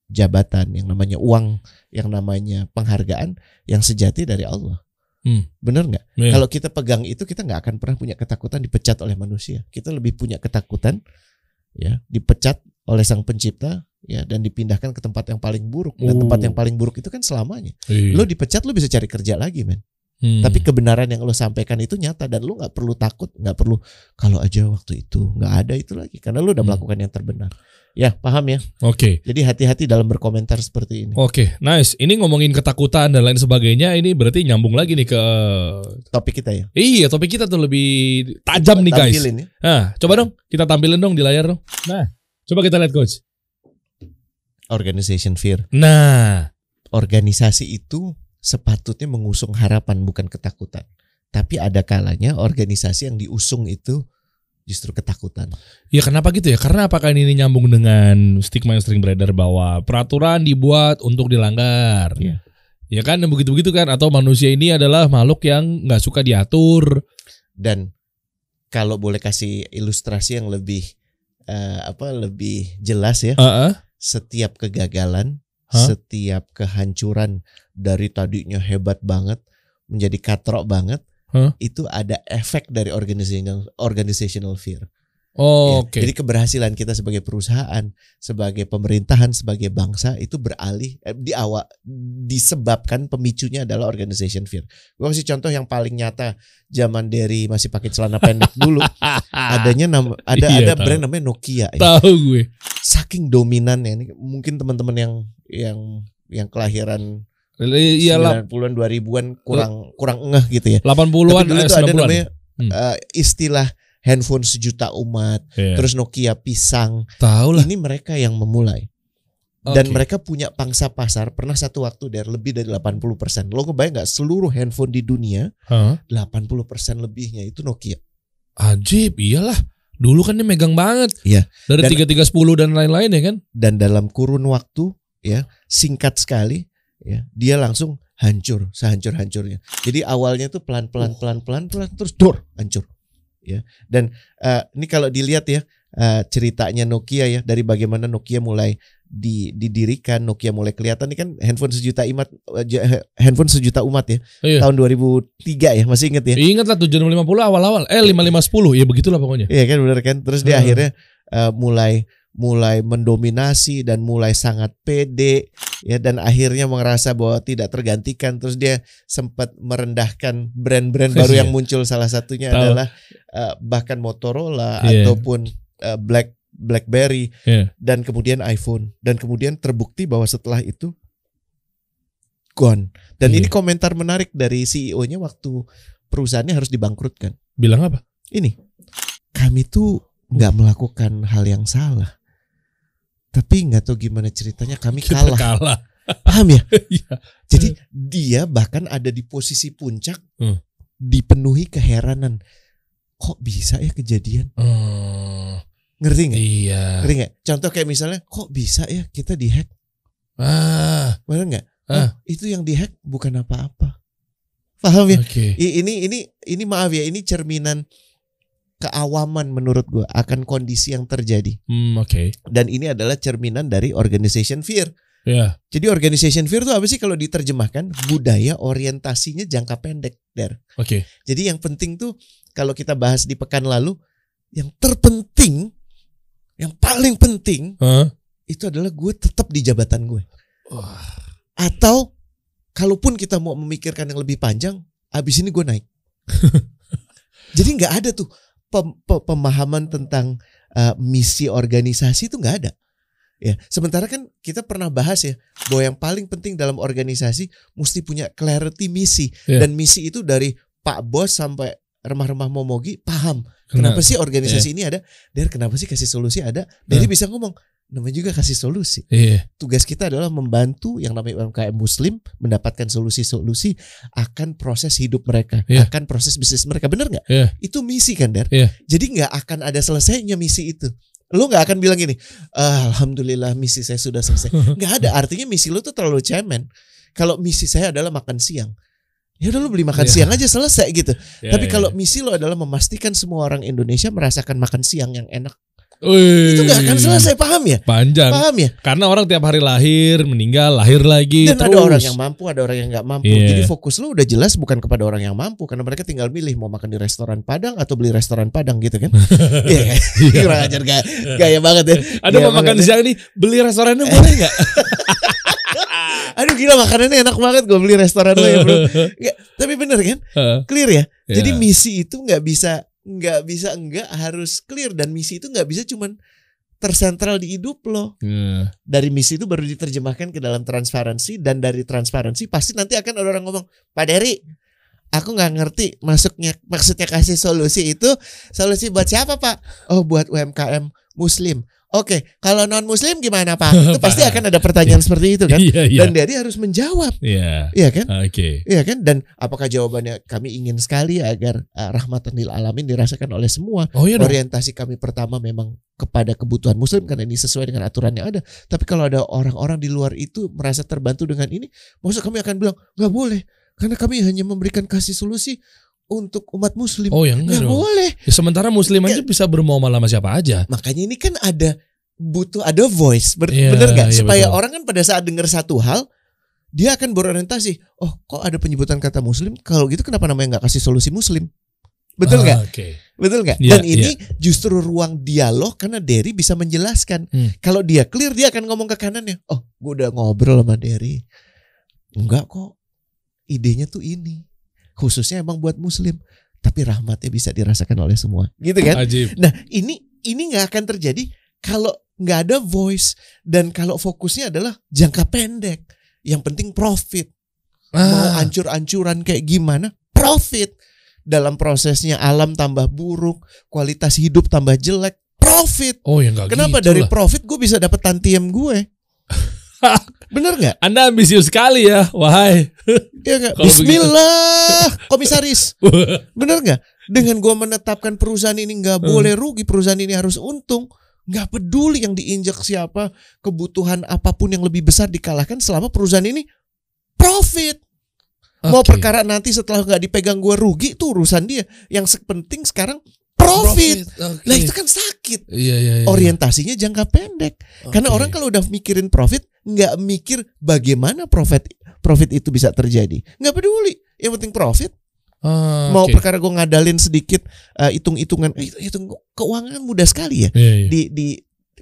jabatan, yang namanya uang, yang namanya penghargaan yang sejati dari Allah. Hmm. Bener nggak? Iya. Kalau kita pegang itu kita nggak akan pernah punya ketakutan dipecat oleh manusia. Kita lebih punya ketakutan ya dipecat oleh sang pencipta ya dan dipindahkan ke tempat yang paling buruk. Dan Oh. tempat yang paling buruk itu kan selamanya. Iya. Lo dipecat lo bisa cari kerja lagi, men. Hmm. Tapi kebenaran yang lo sampaikan itu nyata dan lo nggak perlu takut, nggak perlu kalau aja waktu itu nggak ada itu lagi karena lo udah Hmm. melakukan yang terbenar. Ya paham ya. Oke. Jadi hati-hati dalam berkomentar seperti ini. Oke, nice. Ini ngomongin ketakutan dan lain sebagainya, ini berarti nyambung lagi nih ke Topik kita ya. Iya, topik kita tuh lebih tajam nih guys. Tampilin ya. Nah, coba dong kita tampilin dong di layar dong. Nah, coba kita lihat coach. Organization fear. Nah, Organisasi itu sepatutnya mengusung harapan bukan ketakutan. Tapi ada kalanya organisasi yang diusung itu justru ketakutan. ya kenapa gitu ya? Karena apakah ini nyambung dengan stigma yang sering beredar bahwa peraturan dibuat untuk dilanggar? Iya. Ya kan begitu-begitu kan atau manusia ini adalah makhluk yang nggak suka diatur. Dan kalau boleh kasih ilustrasi yang lebih eh, apa lebih jelas ya, Heeh. setiap kegagalan, Setiap kehancuran dari tadinya hebat banget menjadi katrok banget, Hah? itu ada efek dari organizational organizational fear. Oh, Ya, Oke. Jadi keberhasilan kita sebagai perusahaan, sebagai pemerintahan, sebagai bangsa itu beralih eh, di awal disebabkan pemicunya adalah organization fear. Gue kasih contoh yang paling nyata zaman dari masih pakai celana pendek dulu. adanya nama ada Iya, ada tahu. brand namanya Nokia. ya. Tahu gue. Saking dominannya ini mungkin teman-teman yang yang yang kelahiran Iya lah 90-an 2000-an kurang kurang ngeh gitu ya. 80-an Tapi dulu eh, tuh ada 90-an. namanya Hmm. eh, istilah handphone sejuta umat, Iya. terus Nokia pisang. tahu lah. Ini mereka yang memulai. Dan Oke. mereka punya pangsa pasar pernah satu waktu dari lebih dari 80%. Lo kebayang nggak seluruh handphone di dunia Hah? 80% lebihnya itu Nokia. Ajib, iyalah. Dulu kan dia megang banget. Iya. Dari tiga tiga sepuluh dan lain-lain ya kan? Dan dalam kurun waktu ya singkat sekali ya dia langsung hancur sehancur-hancurnya. Jadi awalnya tuh pelan-pelan pelan-pelan pelan terus dor hancur. Ya. Dan eh, ini kalau dilihat ya eh, ceritanya Nokia ya dari bagaimana Nokia mulai didirikan, Nokia mulai kelihatan ini kan handphone sejuta umat eh, handphone sejuta umat ya. Iya. Tahun 2003 ya, masih inget ya? Ingat lah 7650 awal-awal. Eh 5510 ya begitulah pokoknya. Iya kan bener kan? Terus dia Hmm. akhirnya eh, mulai mulai mendominasi dan mulai sangat pede ya dan akhirnya merasa bahwa tidak tergantikan terus dia sempat merendahkan brand-brand baru Iya. yang muncul salah satunya Tahu. adalah eh, bahkan Motorola Iya. ataupun eh, Black BlackBerry Iya. dan kemudian iPhone dan kemudian terbukti bahwa setelah itu gone dan Iya. ini komentar menarik dari CEO-nya waktu perusahaannya harus dibangkrutkan Bilang apa? ini kami tuh nggak melakukan hal yang salah tapi nggak tahu gimana ceritanya kami Kita kalah kalah. paham ya Iya. jadi dia bahkan ada di posisi puncak Hmm. dipenuhi keheranan kok bisa ya kejadian Oh, ngerti nggak iya. ngerti nggak contoh kayak misalnya kok bisa ya kita dihack Ah, benar nggak Ah. Oh, itu yang dihack bukan apa-apa paham ya oke. I- ini ini ini maaf ya ini cerminan keawaman menurut gua akan kondisi yang terjadi Hmm, oke. dan ini adalah cerminan dari organization fear. Ya. Jadi organization fear itu apa sih kalau diterjemahkan budaya orientasinya jangka pendek, Der. Oke. Jadi yang penting tuh kalau kita bahas di pekan lalu yang terpenting yang paling penting Hah? itu adalah gue tetap di jabatan gue. Wah. Atau kalaupun kita mau memikirkan yang lebih panjang, abis ini gue naik. Jadi nggak ada tuh pem- pe- pemahaman tentang uh, misi organisasi itu nggak ada. Ya, sementara kan kita pernah bahas ya bahwa yang paling penting dalam organisasi mesti punya clarity misi Iya. dan misi itu dari Pak Bos sampai remah-remah momogi paham kenapa sih organisasi ini ada, dari kenapa sih kasih solusi ada, dari Nah. bisa ngomong namanya juga kasih solusi Iya. tugas kita adalah membantu yang namanya UMKM Muslim mendapatkan solusi-solusi akan proses hidup mereka, Iya. akan proses bisnis mereka, bener nggak? Iya. Itu misi kan, Dar? Iya. Jadi nggak akan ada selesainya misi itu. Lo nggak akan bilang gini, "Ah, alhamdulillah misi saya sudah selesai. Nggak ada. Artinya misi lo tuh terlalu cemen. Kalau misi saya adalah makan siang, ya udah lo beli makan Iya. siang aja selesai gitu. Ya, Tapi ya, kalau misi lo adalah memastikan semua orang Indonesia merasakan makan siang yang enak, Wih. itu nggak akan selesai. Paham ya? Panjang. Paham ya? Karena orang tiap hari lahir, meninggal, lahir lagi Dan terus. ada orang yang mampu, ada orang yang nggak mampu. Iya. Jadi fokus lu udah jelas bukan kepada orang yang mampu karena mereka tinggal milih mau makan di restoran Padang atau beli restoran Padang gitu kan. Iya kan? Kurang ajar gaya, gaya banget ya. Ada Gaya mau makan ya. siang nih, beli restorannya boleh nggak? Gila makanannya enak banget gue beli restoran lo ya bro. Nggak, tapi bener kan? Clear ya. Ya. Jadi misi itu nggak bisa nggak bisa enggak harus clear dan misi itu nggak bisa cuman tersentral di hidup lo. Iya. Dari misi itu baru diterjemahkan ke dalam transparansi dan dari transparansi pasti nanti akan ada orang ngomong, Pak Dery, aku nggak ngerti masuknya maksudnya kasih solusi itu solusi buat siapa Pak? Oh buat UMKM Muslim. Oke, kalau non Muslim gimana Pak? Itu pasti akan ada pertanyaan seperti itu kan? Iya, iya. Dan Dery harus menjawab, Iya. iya kan? Oke. Iya kan? Dan apakah jawabannya kami ingin sekali agar uh, rahmatan lil alamin dirasakan oleh semua Oh iya dong. orientasi kami pertama memang kepada kebutuhan muslim karena ini sesuai dengan aturan yang ada. Tapi kalau ada orang-orang di luar itu merasa terbantu dengan ini, maksud kami akan bilang nggak boleh karena kami hanya memberikan kasih solusi untuk umat muslim. Oh ya enggak nggak dong. boleh. Ya, sementara muslim aja bisa bermuamalah sama siapa aja. Makanya ini kan ada butuh ada voice, Ber- Iya, bener nggak? iya, Supaya betul. orang kan pada saat dengar satu hal dia akan berorientasi. Oh, kok ada penyebutan kata muslim? Kalau gitu kenapa namanya nggak kasih solusi muslim? Betul nggak? Ah, Oke. Betul nggak? Iya, Dan ini justru ruang dialog karena Derry bisa menjelaskan. Hmm. Kalau dia clear dia akan ngomong ke kanannya. Oh, gue udah ngobrol sama Derry. Enggak kok. Idenya tuh ini. Khususnya emang buat muslim. Tapi rahmatnya bisa dirasakan oleh semua. Gitu kan? Ajib. Nah, ini ini nggak akan terjadi kalau nggak ada voice dan kalau fokusnya adalah jangka pendek. Yang penting profit. Mau Ah, ancur-ancuran kayak gimana? Profit. Dalam prosesnya alam tambah buruk, kualitas hidup tambah jelek, profit. oh ya enggak Kenapa gitu dari lah. profit gue bisa dapat tantiem gue? Bener nggak? Anda ambisius sekali ya, wahai. Ya nggak? Kalau begitu. Bismillah, komisaris. Bener nggak? Dengan gue menetapkan perusahaan ini nggak Hmm. boleh rugi, perusahaan ini harus untung. Nggak peduli yang diinjak siapa, kebutuhan apa pun yang lebih besar dikalahkan selama perusahaan ini profit. Mau Oke. perkara nanti setelah nggak dipegang gue rugi itu urusan dia. Yang penting sekarang profit. Lah itu kan sakit. Iya iya iya. Orientasinya jangka pendek. Karena Oke. orang kalau udah mikirin profit, nggak mikir bagaimana profit profit itu bisa terjadi. Nggak peduli. Yang penting profit. Ah, Mau oke. perkara gue ngadalin sedikit eh, hitung-hitungan, eh, hitung keuangan mudah sekali ya. Iya, iya. Di di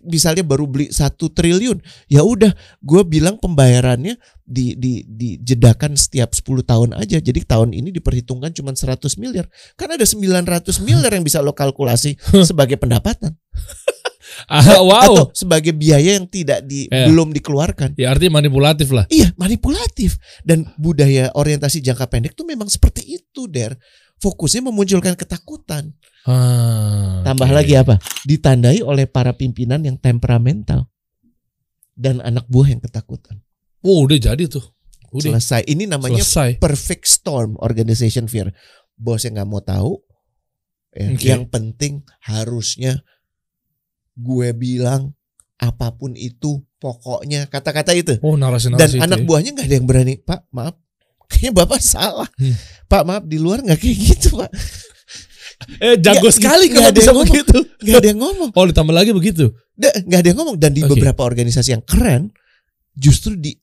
misalnya baru beli satu triliun, ya udah gue bilang pembayarannya di di dijedakan setiap 10 tahun aja. Jadi tahun ini diperhitungkan cuma 100 miliar. Kan ada 900 miliar yang bisa lo kalkulasi sebagai pendapatan Ah, wow. atau sebagai biaya yang tidak di Iya. belum dikeluarkan. Ya artinya manipulatif lah. Iya, manipulatif dan budaya orientasi jangka pendek tuh memang seperti itu, Der. Fokusnya memunculkan ketakutan. Ah, Tambah oke. lagi apa? Ditandai oleh para pimpinan yang temperamental dan anak buah yang ketakutan. Oh, udah jadi tuh. Udah Selesai. Ini namanya selesai. perfect storm organization fear. Bos yang nggak mau tahu. ya, Oke. Yang penting harusnya gue bilang apa pun itu pokoknya kata-kata itu. Oh, Dan narasi-narasi itu anak ya. buahnya nggak ada yang berani. Pak, maaf. Kayaknya bapak salah. Hmm. Pak, maaf di luar nggak kayak gitu, Pak. Eh, jago Nggak- sekali kalau ada bisa ngomong. begitu. Nggak ada yang ngomong. Oh, ditambah lagi begitu. Nggak ada yang ngomong. Dan di Oke. beberapa organisasi yang keren, justru di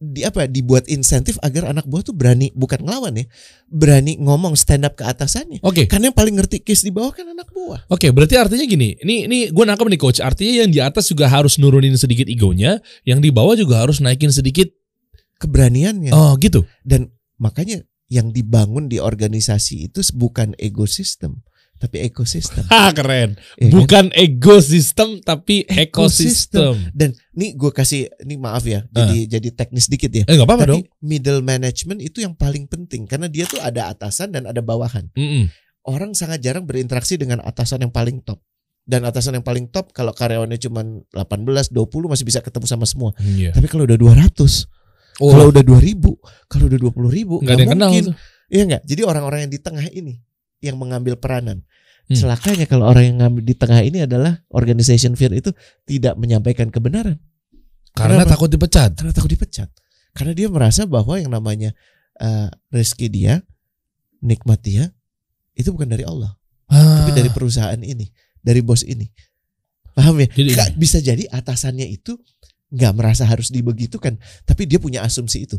di apa dibuat insentif agar anak buah tuh berani bukan ngelawan ya berani ngomong stand up ke atasannya Oke. karena yang paling ngerti case di bawah kan anak buah Oke, berarti artinya gini. Ini ini gue nangkep nih coach. Artinya yang di atas juga harus nurunin sedikit egonya, yang di bawah juga harus naikin sedikit. keberaniannya Oh, gitu. dan makanya yang dibangun di organisasi itu bukan ekosistem tapi ekosistem Ah, keren. ya kan? Bukan ego sistem tapi ekosistem. dan nih gue kasih ini maaf ya jadi jadi teknis dikit ya Eh, nggak apa-apa dong. middle management itu yang paling penting karena dia tuh ada atasan dan ada bawahan Mm-mm. orang sangat jarang berinteraksi dengan atasan yang paling top dan atasan yang paling top kalau karyawannya cuma 18 20 masih bisa ketemu sama semua Iya. tapi kalau udah 200 Oh, kalau udah 2000 kalau udah 20 ribu nggak kenal mungkin tuh. Iya nggak? Jadi orang-orang yang di tengah ini yang mengambil peranan. Hmm. Celakanya kalau orang yang ngambil di tengah ini adalah organization fear itu tidak menyampaikan kebenaran Karena Kenapa? takut dipecat. karena takut dipecat. Karena dia merasa bahwa yang namanya eh, rezeki dia, nikmat dia itu bukan dari Allah, Ah, tapi dari perusahaan ini, dari bos ini. Paham ya? Jadi- Nggak bisa jadi atasannya itu nggak merasa harus dibegitukan, tapi dia punya asumsi itu.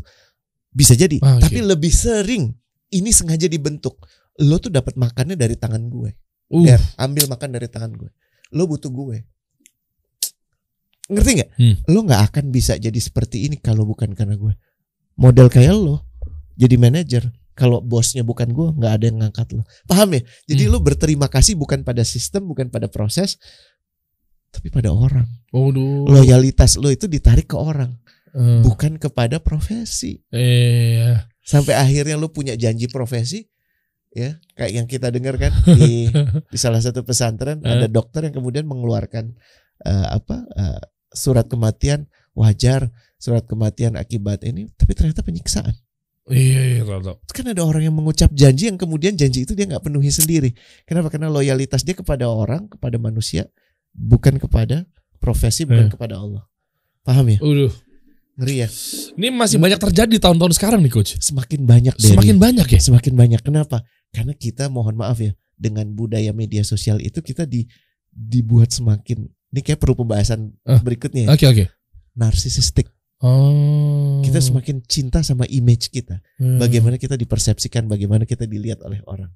Bisa jadi, Ah, oke. tapi lebih sering ini sengaja dibentuk. Lo tuh dapat makannya dari tangan gue. Uh, Der, ambil makan dari tangan gue. Lo butuh gue. Ngerti nggak? Hmm. Lo nggak akan bisa jadi seperti ini kalau bukan karena gue. Model kayak lo jadi manajer. Kalau bosnya bukan gue, nggak ada yang ngangkat lo. Paham ya? Jadi Hmm. lo berterima kasih bukan pada sistem, bukan pada proses, tapi pada orang. Waduh. Loyalitas lo itu ditarik ke orang, Eh, bukan kepada profesi. eh, Sampai akhirnya lo punya janji profesi, ya kayak yang kita dengar kan di di salah satu pesantren Eh. ada dokter yang kemudian mengeluarkan eh, apa eh, surat kematian wajar surat kematian akibat ini tapi ternyata penyiksaan Iya, iya, tahu. Itu kan ada orang yang mengucap janji yang kemudian janji itu dia nggak penuhi sendiri kenapa karena loyalitas dia kepada orang kepada manusia bukan kepada profesi bukan Eh. kepada Allah paham ya Udah. ngeri ya Ini masih banyak terjadi di tahun-tahun sekarang nih coach. semakin banyak dari Semakin banyak ya. semakin banyak kenapa karena kita mohon maaf ya dengan budaya media sosial itu kita di dibuat semakin ini kayak perlu pembahasan Ah. berikutnya ya, Oke oke. narsisistik Oh. kita semakin cinta sama image kita Hmm. bagaimana kita dipersepsikan bagaimana kita dilihat oleh orang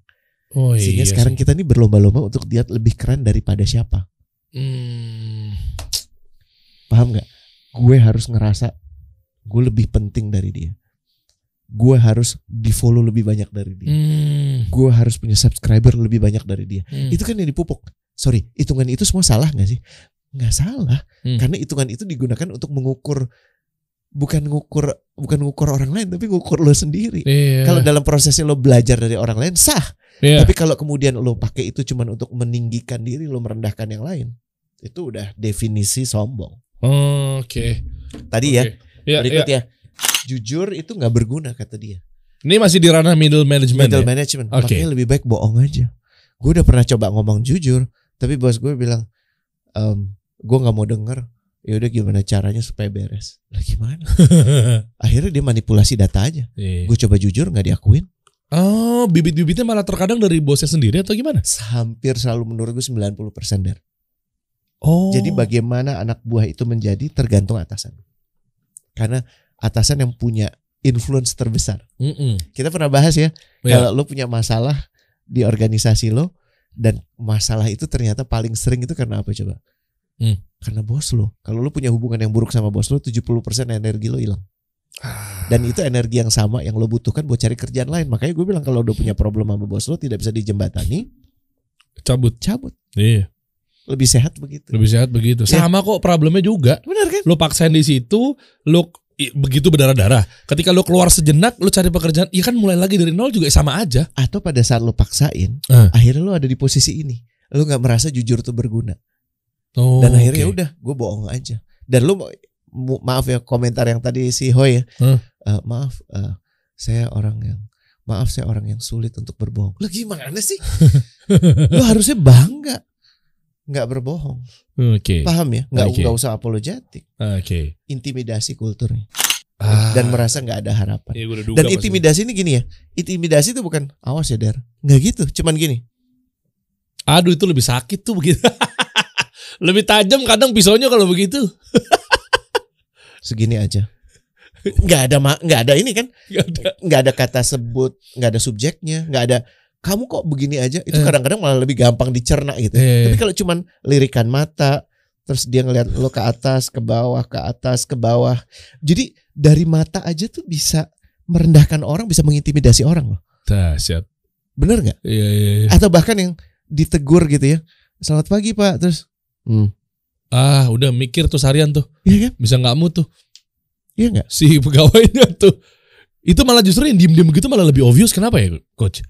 Oh Sehingga iya. sekarang sih. kita nih berlomba-lomba untuk dia lebih keren daripada siapa. Hmm. Paham nggak? Gue harus ngerasa gue lebih penting dari dia. Gue harus di follow lebih banyak dari dia. Hmm. Gue harus punya subscriber lebih banyak dari dia. Hmm. Itu kan yang dipupuk. Sorry, hitungan itu semua salah nggak sih? Nggak salah, Hmm. karena hitungan itu digunakan untuk mengukur bukan ngukur bukan ngukur orang lain tapi ngukur lo sendiri. Iya. Kalau dalam prosesnya lo belajar dari orang lain sah, Iya. tapi kalau kemudian lo pakai itu cuman untuk meninggikan diri lo merendahkan yang lain, itu udah definisi sombong. Oke. Tadi ya, Oke. Ya, berikut ya. ya. Jujur itu nggak berguna kata dia. Ini masih di ranah middle management. Middle ya? management. Makanya lebih baik bohong aja. Gue udah pernah coba ngomong jujur, tapi bos gue bilang, ehm, gue nggak mau denger. Ya udah gimana caranya supaya beres? Lah gimana? Akhirnya dia manipulasi data aja. Iya. Gue coba jujur nggak diakuin. Oh, bibit-bibitnya malah terkadang dari bosnya sendiri atau gimana? Hampir selalu menurut gue 90% der. Oh. Jadi bagaimana anak buah itu menjadi tergantung atasan. Karena atasan yang punya influence terbesar. Mm-mm. Kita pernah bahas ya, Ya. kalau lo punya masalah di organisasi lo dan masalah itu ternyata paling sering itu karena apa coba? Hmm. Karena bos lo. Kalau lo punya hubungan yang buruk sama bos lo, 70% energi lo hilang. Dan itu energi yang sama yang lo butuhkan buat cari kerjaan lain. Makanya gue bilang kalau udah punya problem sama bos lo tidak bisa dijembatani, cabut. cabut. Iya. Lebih sehat begitu. Lebih sehat begitu. Ya. Sama kok problemnya juga. Benar kan? Lo paksain di situ, lo begitu berdarah-darah. Ketika lo keluar sejenak, lo cari pekerjaan, iya kan mulai lagi dari nol juga sama aja. Atau pada saat lo paksain, Eh. akhirnya lo ada di posisi ini. Lo nggak merasa jujur tuh berguna. Oh, dan akhirnya ya udah gue bohong aja dan lu mu- maaf ya komentar yang tadi si Hoy ya Hmm. Eh, maaf eh, saya orang yang maaf saya orang yang sulit untuk berbohong lu gimana sih lu harusnya bangga nggak berbohong. Oke. paham ya? Nggak nggak usah apologetik. Oke. intimidasi kulturnya. Ah. dan merasa nggak ada harapan. Duga dan intimidasi ini gini ya. Intimidasi itu bukan awas ya der. Nggak gitu. Cuman gini. Aduh itu lebih sakit tuh begitu. lebih tajam kadang pisaunya kalau begitu. segini aja. Nggak ada nggak ada ini kan? Gak ada. nggak ada kata sebut, nggak ada subjeknya, nggak ada kamu kok begini aja. Itu Eh. kadang-kadang malah lebih gampang dicerna gitu. Eh. Tapi kalau cuman lirikan mata, terus dia ngeliat lo ke atas, ke bawah, ke atas, ke bawah. Jadi dari mata aja tuh bisa merendahkan orang, bisa mengintimidasi orang loh. Dahsyat. Bener nggak? Iya iya iya. Atau bahkan yang ditegur gitu ya. Selamat pagi pak, terus, hmm, Ah, udah mikir tuh seharian tuh. iya kan? Bisa nggak mood tuh Iya nggak? si pegawainya tuh. Itu malah justru yang diem-diem begitu malah lebih obvious. Kenapa ya, coach?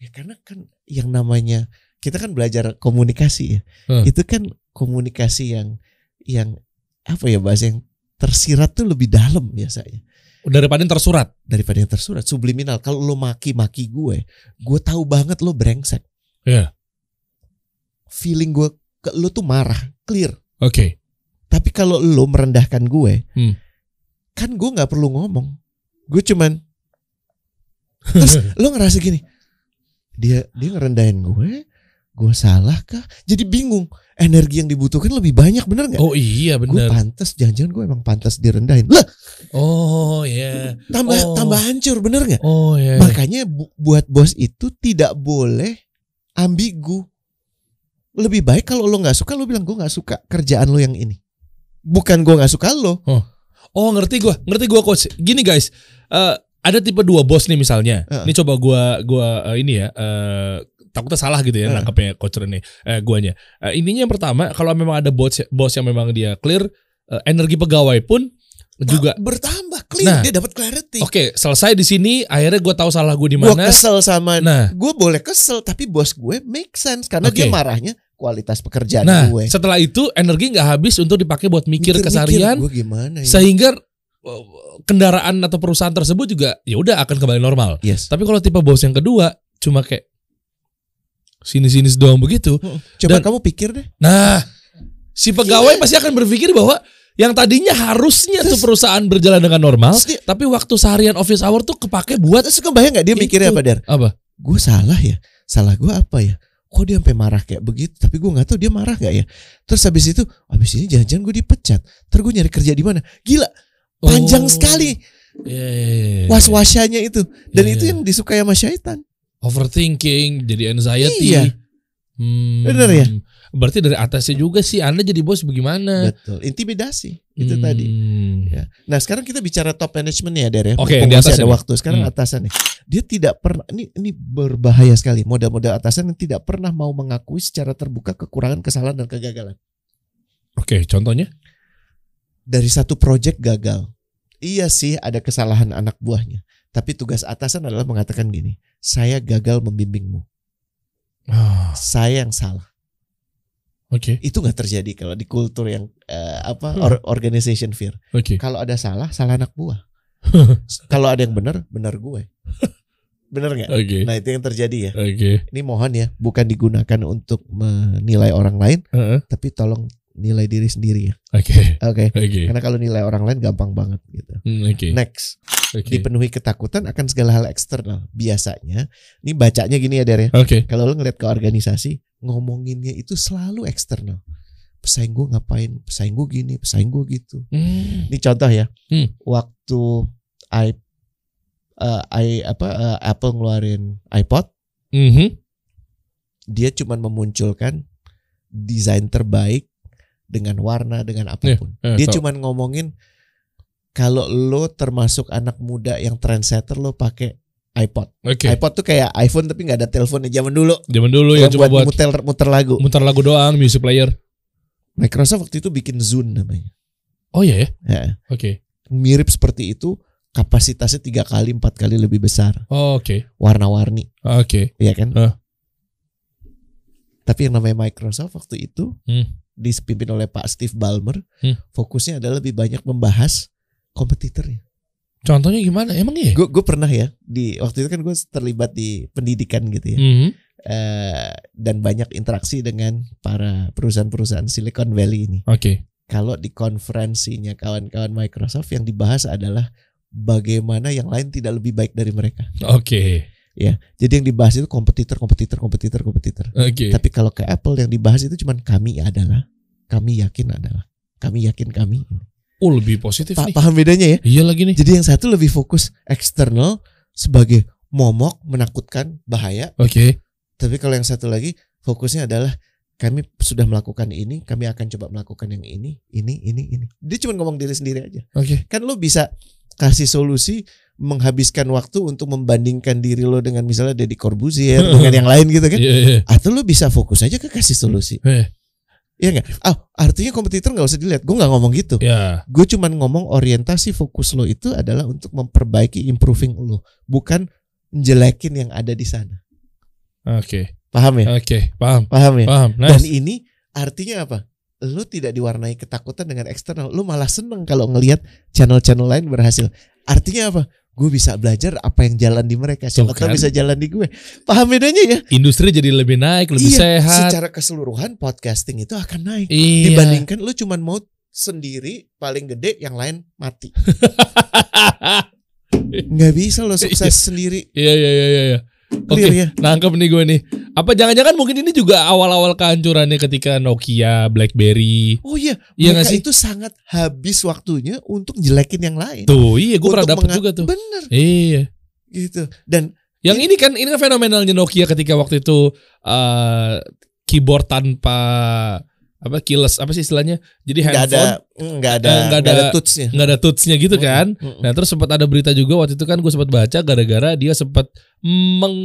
Ya karena kan yang namanya kita kan belajar komunikasi ya. Hmm. Itu kan komunikasi yang yang apa ya bahasa yang tersirat tuh lebih dalam biasanya Daripada yang tersurat. daripada yang tersurat subliminal. Kalau lo maki-maki gue, gue tahu banget lo brengsek. Iya. Feeling gue ke lo tuh marah, clear. Oke. Tapi kalau lo merendahkan gue, Hmm. kan gue nggak perlu ngomong. Gue cuman terus lo ngerasa gini, dia dia ngerendahin gue, gue salah kah? Jadi bingung. Energi yang dibutuhkan lebih banyak, bener nggak? Oh iya gue bener. pantas, jangan-jangan gue emang pantas direndahin. Lah, Oh iya. tambah Oh. tambah hancur, bener nggak? Oh iya. Makanya bu- buat bos itu tidak boleh ambigu. Lebih baik kalau lo nggak suka, lo bilang gue nggak suka kerjaan lo yang ini. Bukan gue nggak suka lo. Oh ngerti gua, ngerti gua coach. Gini guys, eh, ada tipe dua bos nih misalnya. Heeh. Ini coba gua gua eh, ini ya. eh, takutnya salah gitu ya Heeh. nangkepnya coach Rene. Eh, guanya. Eh, intinya yang pertama kalau memang ada bos bos yang memang dia clear, eh, energi pegawai pun juga. Bertambah clear, Nah. dia dapat clarity. Oke, selesai di sini. Akhirnya gua tahu salah gua di Gue mana. kesel sama, Nah, gue boleh kesel, tapi bos gue make sense karena Oke. dia marahnya kualitas pekerjaan nah gue. setelah itu energi nggak habis untuk dipakai buat mikir, keseharian, gue gimana ya? sehingga eh, kendaraan atau perusahaan tersebut juga ya udah akan kembali normal. Yes. Tapi kalau tipe bos yang kedua cuma kayak sini-sini doang begitu. Coba Dan- kamu pikir deh. Nah, si pegawai pasti akan berpikir bahwa yang tadinya harusnya tuh Terus- perusahaan berjalan dengan normal, Terus dia- tapi waktu seharian office hour tuh kepake buat Terus kebayang gak dia mikirnya Itu. apa Der? apa? Gue salah ya? Salah gue apa ya? Kok dia sampai marah kayak begitu? Tapi gue nggak tahu dia marah gak ya? Terus habis itu, habis ini jangan-jangan gue dipecat. Terus gue nyari kerja di mana? Gila, panjang Oh. sekali Iya, iya, iya, iya. was-wasanya itu. Dan Iya, itu iya. yang disukai sama syaitan. overthinking, jadi anxiety. Iya. Hmm, Bener ya? Berarti dari atasnya juga sih Anda jadi bos bagaimana? Betul. Intimidasi itu Hmm. tadi. Ya. Nah sekarang kita bicara top management ya Der ya. Oke, Mumpung di atasnya ada nih. waktu. Sekarang Hmm. atasan nih. Dia tidak pernah ini ini berbahaya sekali. Model-model atasan yang tidak pernah mau mengakui secara terbuka kekurangan, kesalahan dan kegagalan. Oke, contohnya? Dari satu project gagal. Iya sih ada kesalahan anak buahnya. Tapi tugas atasan adalah mengatakan gini, saya gagal membimbingmu. Ah, Saya yang salah. Oke, Itu nggak terjadi kalau di kultur yang eh, apa Hmm. or- organization fear. oke. Kalau ada salah, salah anak buah. Kalau ada yang benar, benar gue. Benar nggak? Oke. Nah itu yang terjadi ya. Oke. Ini mohon ya, bukan digunakan untuk menilai orang lain, Heeh. tapi tolong nilai diri sendiri ya. Oke. Oke. Oke. Karena kalau nilai orang lain gampang banget gitu. Hmm, Oke. Next, Oke. dipenuhi ketakutan akan segala hal eksternal. Biasanya, ini bacanya gini ya Der ya. Oke. Kalau lo ngeliat ke organisasi, ngomonginnya itu selalu eksternal. Pesaing gue ngapain, pesaing gue gini, pesaing gue gitu. Hmm. Ini contoh ya. Hmm. Waktu i eh, i apa eh, Apple ngeluarin iPod, Mhm. dia cuma memunculkan desain terbaik dengan warna dengan apa pun. Eh, dia so- cuma ngomongin kalau lo termasuk anak muda yang trendsetter lo pakai iPod. Oke. iPod tuh kayak iPhone tapi nggak ada teleponnya zaman dulu. Zaman dulu ya yang cuma buat muter muter lagu. muter lagu doang, music player. Microsoft waktu itu bikin Zune namanya. Oh iya ya. Ya, Oke. mirip seperti itu, kapasitasnya tiga kali empat kali lebih besar, Oh, Oke. warna-warni, Oke. ya kan? Ah. Tapi yang namanya Microsoft waktu itu Hmm. Dipimpin oleh Pak Steve Ballmer, Hmm. fokusnya adalah lebih banyak membahas kompetitornya. Contohnya gimana? Emang iya? Gue gue pernah ya di waktu itu kan gue terlibat di pendidikan gitu ya, Mhm. Eh, dan banyak interaksi dengan para perusahaan-perusahaan Silicon Valley ini. Oke. Kalau di konferensinya kawan-kawan Microsoft yang dibahas adalah bagaimana yang lain tidak lebih baik dari mereka. Oke. Ya, jadi yang dibahas itu kompetitor, kompetitor, kompetitor, kompetitor. Oke. Tapi kalau ke Apple yang dibahas itu cuman kami adalah, kami yakin adalah, kami yakin kami. Oh, lebih positif Pa- nih. paham bedanya ya? Iya lagi nih. Jadi yang satu lebih fokus eksternal sebagai momok, menakutkan, bahaya. Oke. Tapi kalau yang satu lagi fokusnya adalah kami sudah melakukan ini, kami akan coba melakukan yang ini, ini, ini, ini. Dia cuma ngomong diri sendiri aja. Oke. Kan lo bisa kasih solusi menghabiskan waktu untuk membandingkan diri lo dengan misalnya Deddy Corbuzier dengan yang lain gitu kan. Iya, iya. Atau lo bisa fokus aja ke kasih solusi. Eh, Iya nggak? Ah, artinya kompetitor nggak usah dilihat. Gue nggak ngomong gitu. Ya. Gue cuman ngomong orientasi fokus lo itu adalah untuk memperbaiki, improving lo, bukan menjelekin yang ada di sana. Oke. Paham ya? Oke. Paham. Paham ya? Paham. Dan Nice. ini artinya apa? Lu tidak diwarnai ketakutan dengan eksternal. Lu malah seneng kalau ngelihat channel-channel lain berhasil. Artinya apa? Gue bisa belajar apa yang jalan di mereka. Siapa tahu kan. bisa jalan di gue. Paham bedanya ya? Industri jadi lebih naik, lebih iya, sehat. secara keseluruhan podcasting itu akan naik. Iya. Dibandingkan lu cuman mau sendiri paling gede yang lain mati. Nggak bisa lo sukses sendiri. Iya iya iya iya. Oke, Clear ya? nangkep nih gue nih. Apa jangan-jangan mungkin ini juga awal-awal kehancurannya ketika Nokia, BlackBerry. Oh iya, Iya mereka sih? itu sangat habis waktunya untuk jelekin yang lain. Tuh, iya gue pernah dapet juga tuh. Bener Iya. gitu. Dan Yang ini kan ini kan fenomenalnya Nokia ketika waktu itu eh keyboard tanpa apa keyless apa sih istilahnya? Jadi nggak ada handphone nggak ada Eh, nggak ada ada- touchnya. nggak ada touchnya gitu kan. Mm-mm. Nah terus sempat ada berita juga waktu itu kan gue sempat baca gara-gara dia sempat meng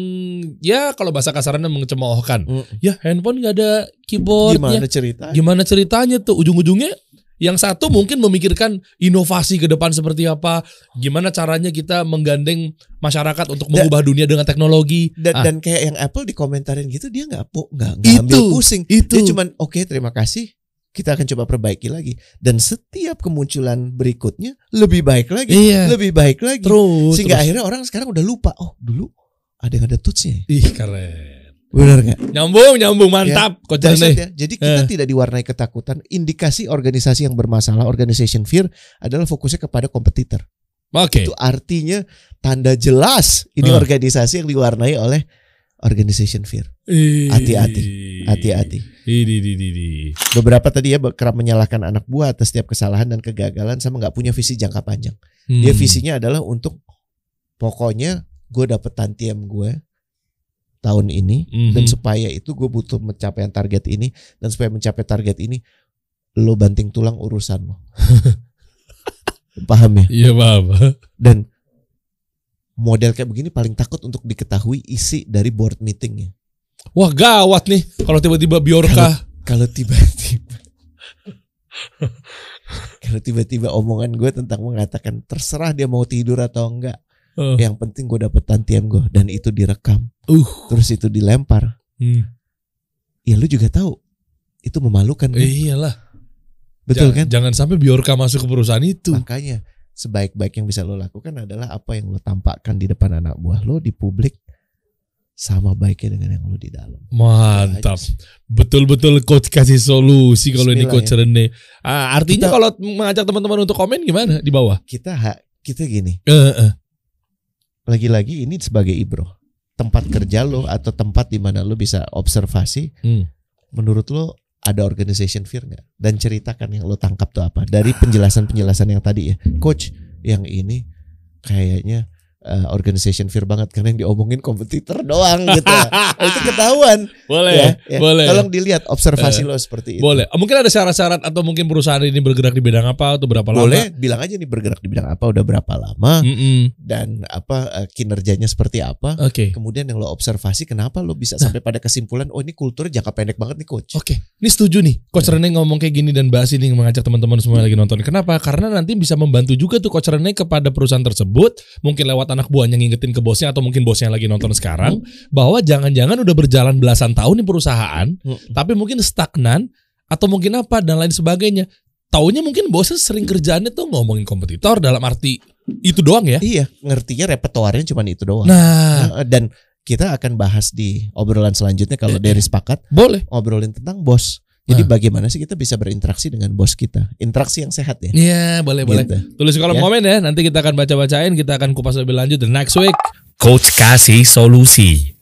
ya kalau bahasa kasarnya mengecemoohkan. Mm. Ya handphone nggak ada keyboardnya. Gimana cerita? Gimana ceritanya tuh ujung-ujungnya? Yang satu mungkin memikirkan inovasi ke depan seperti apa, gimana caranya kita menggandeng masyarakat untuk Dan- mengubah dunia dengan teknologi. Dan, Ah. dan kayak yang Apple dikomentarin gitu dia nggak nggak ambil pusing. itu. Dia cuman oke terima kasih. Kita akan coba perbaiki lagi. Dan setiap kemunculan berikutnya lebih baik lagi, Iya. lebih baik lagi. Terus, Sehingga terus. akhirnya orang sekarang udah lupa. Oh dulu ada yang ada touchnya. ya? ih keren. Benar nggak? Nyambung, nyambung, mantap. Rene. ya. Jadi kita Eh. tidak diwarnai ketakutan. Indikasi organisasi yang bermasalah, organization fear adalah fokusnya kepada kompetitor. Oke. Itu artinya tanda jelas ini Eh. organisasi yang diwarnai oleh organization fear. Hati-hati. Hati-hati. Beberapa tadi ya kerap menyalahkan anak buah atas setiap kesalahan dan kegagalan sama nggak punya visi jangka panjang. Dia Hmm. visinya adalah untuk pokoknya gue dapet tantiem gue tahun ini Mhm. dan supaya itu gue butuh mencapaian target ini dan supaya mencapai target ini lo banting tulang urusan lo. Paham ya? Iya paham. Dan model kayak begini paling takut untuk diketahui isi dari board meetingnya. Wah gawat nih kalau tiba-tiba Bjorka. Kalau tiba-tiba kalau tiba-tiba omongan gue tentang mengatakan terserah dia mau tidur atau enggak, Eh, yang penting gue dapet tantian gue dan itu direkam, Uh. terus itu dilempar. Hmm. Ya lu juga tahu itu memalukan kan? Eh, iyalah. Betul jangan, kan? Jangan sampai Bjorka masuk ke perusahaan itu. Makanya sebaik-baik yang bisa lo lakukan adalah apa yang lo tampakkan di depan anak buah lo di publik sama baiknya dengan yang lo di dalam. Mantap. Betul-betul coach kasih solusi kalau ini coach Rene. Ah, artinya Kita- kalau mengajak teman-teman untuk komen gimana di bawah? Kita ha, kita gini, Eh, eh. Lagi-lagi ini sebagai ibro. Tempat kerja lo atau tempat di mana lo bisa observasi, Hmm. menurut lo ada organization fear nggak? Dan ceritakan yang lo tangkap tuh apa? Dari penjelasan-penjelasan yang tadi ya, coach yang ini kayaknya uh, organization fear banget karena yang diomongin kompetitor doang gitu. Oh, itu ketahuan. Boleh, ya, ya. boleh. Tolong dilihat observasi lo seperti itu. Boleh. Mungkin ada syarat-syarat atau mungkin perusahaan ini bergerak di bidang apa atau berapa Boleh lama? bilang aja nih bergerak di bidang apa, udah berapa lama Mm-mm. dan apa uh, kinerjanya seperti apa. Oke. Kemudian yang lo observasi kenapa lo bisa sampai pada kesimpulan oh ini kultur jangka pendek banget nih coach. Oke, ini setuju nih. Coach Rene ngomong kayak gini dan bahas ini mengajak teman-teman semua yang lagi nonton. Kenapa? Karena nanti bisa membantu juga tuh Coach Rene kepada perusahaan tersebut, mungkin lewat anak buahnya ngingetin ke bosnya atau mungkin bosnya lagi nonton sekarang, bahwa jangan-jangan udah berjalan belasan tahun nih perusahaan, Mm. tapi mungkin stagnan atau mungkin apa dan lain sebagainya. Taunya mungkin bosnya sering kerjaannya tuh ngomongin kompetitor dalam arti itu doang ya. Iya, ngertinya repertoarnya cuma itu doang. Nah, dan kita akan bahas di obrolan selanjutnya kalau Eh, dari sepakat boleh. ngobrolin tentang bos. Jadi Nah. bagaimana sih kita bisa berinteraksi dengan bos kita? Interaksi yang sehat ya. Iya, boleh, boleh. Gitu. Tulis di kolom Ya. komen ya. Nanti kita akan baca-bacain, kita akan kupas lebih lanjut the next week. Coach kasih solusi.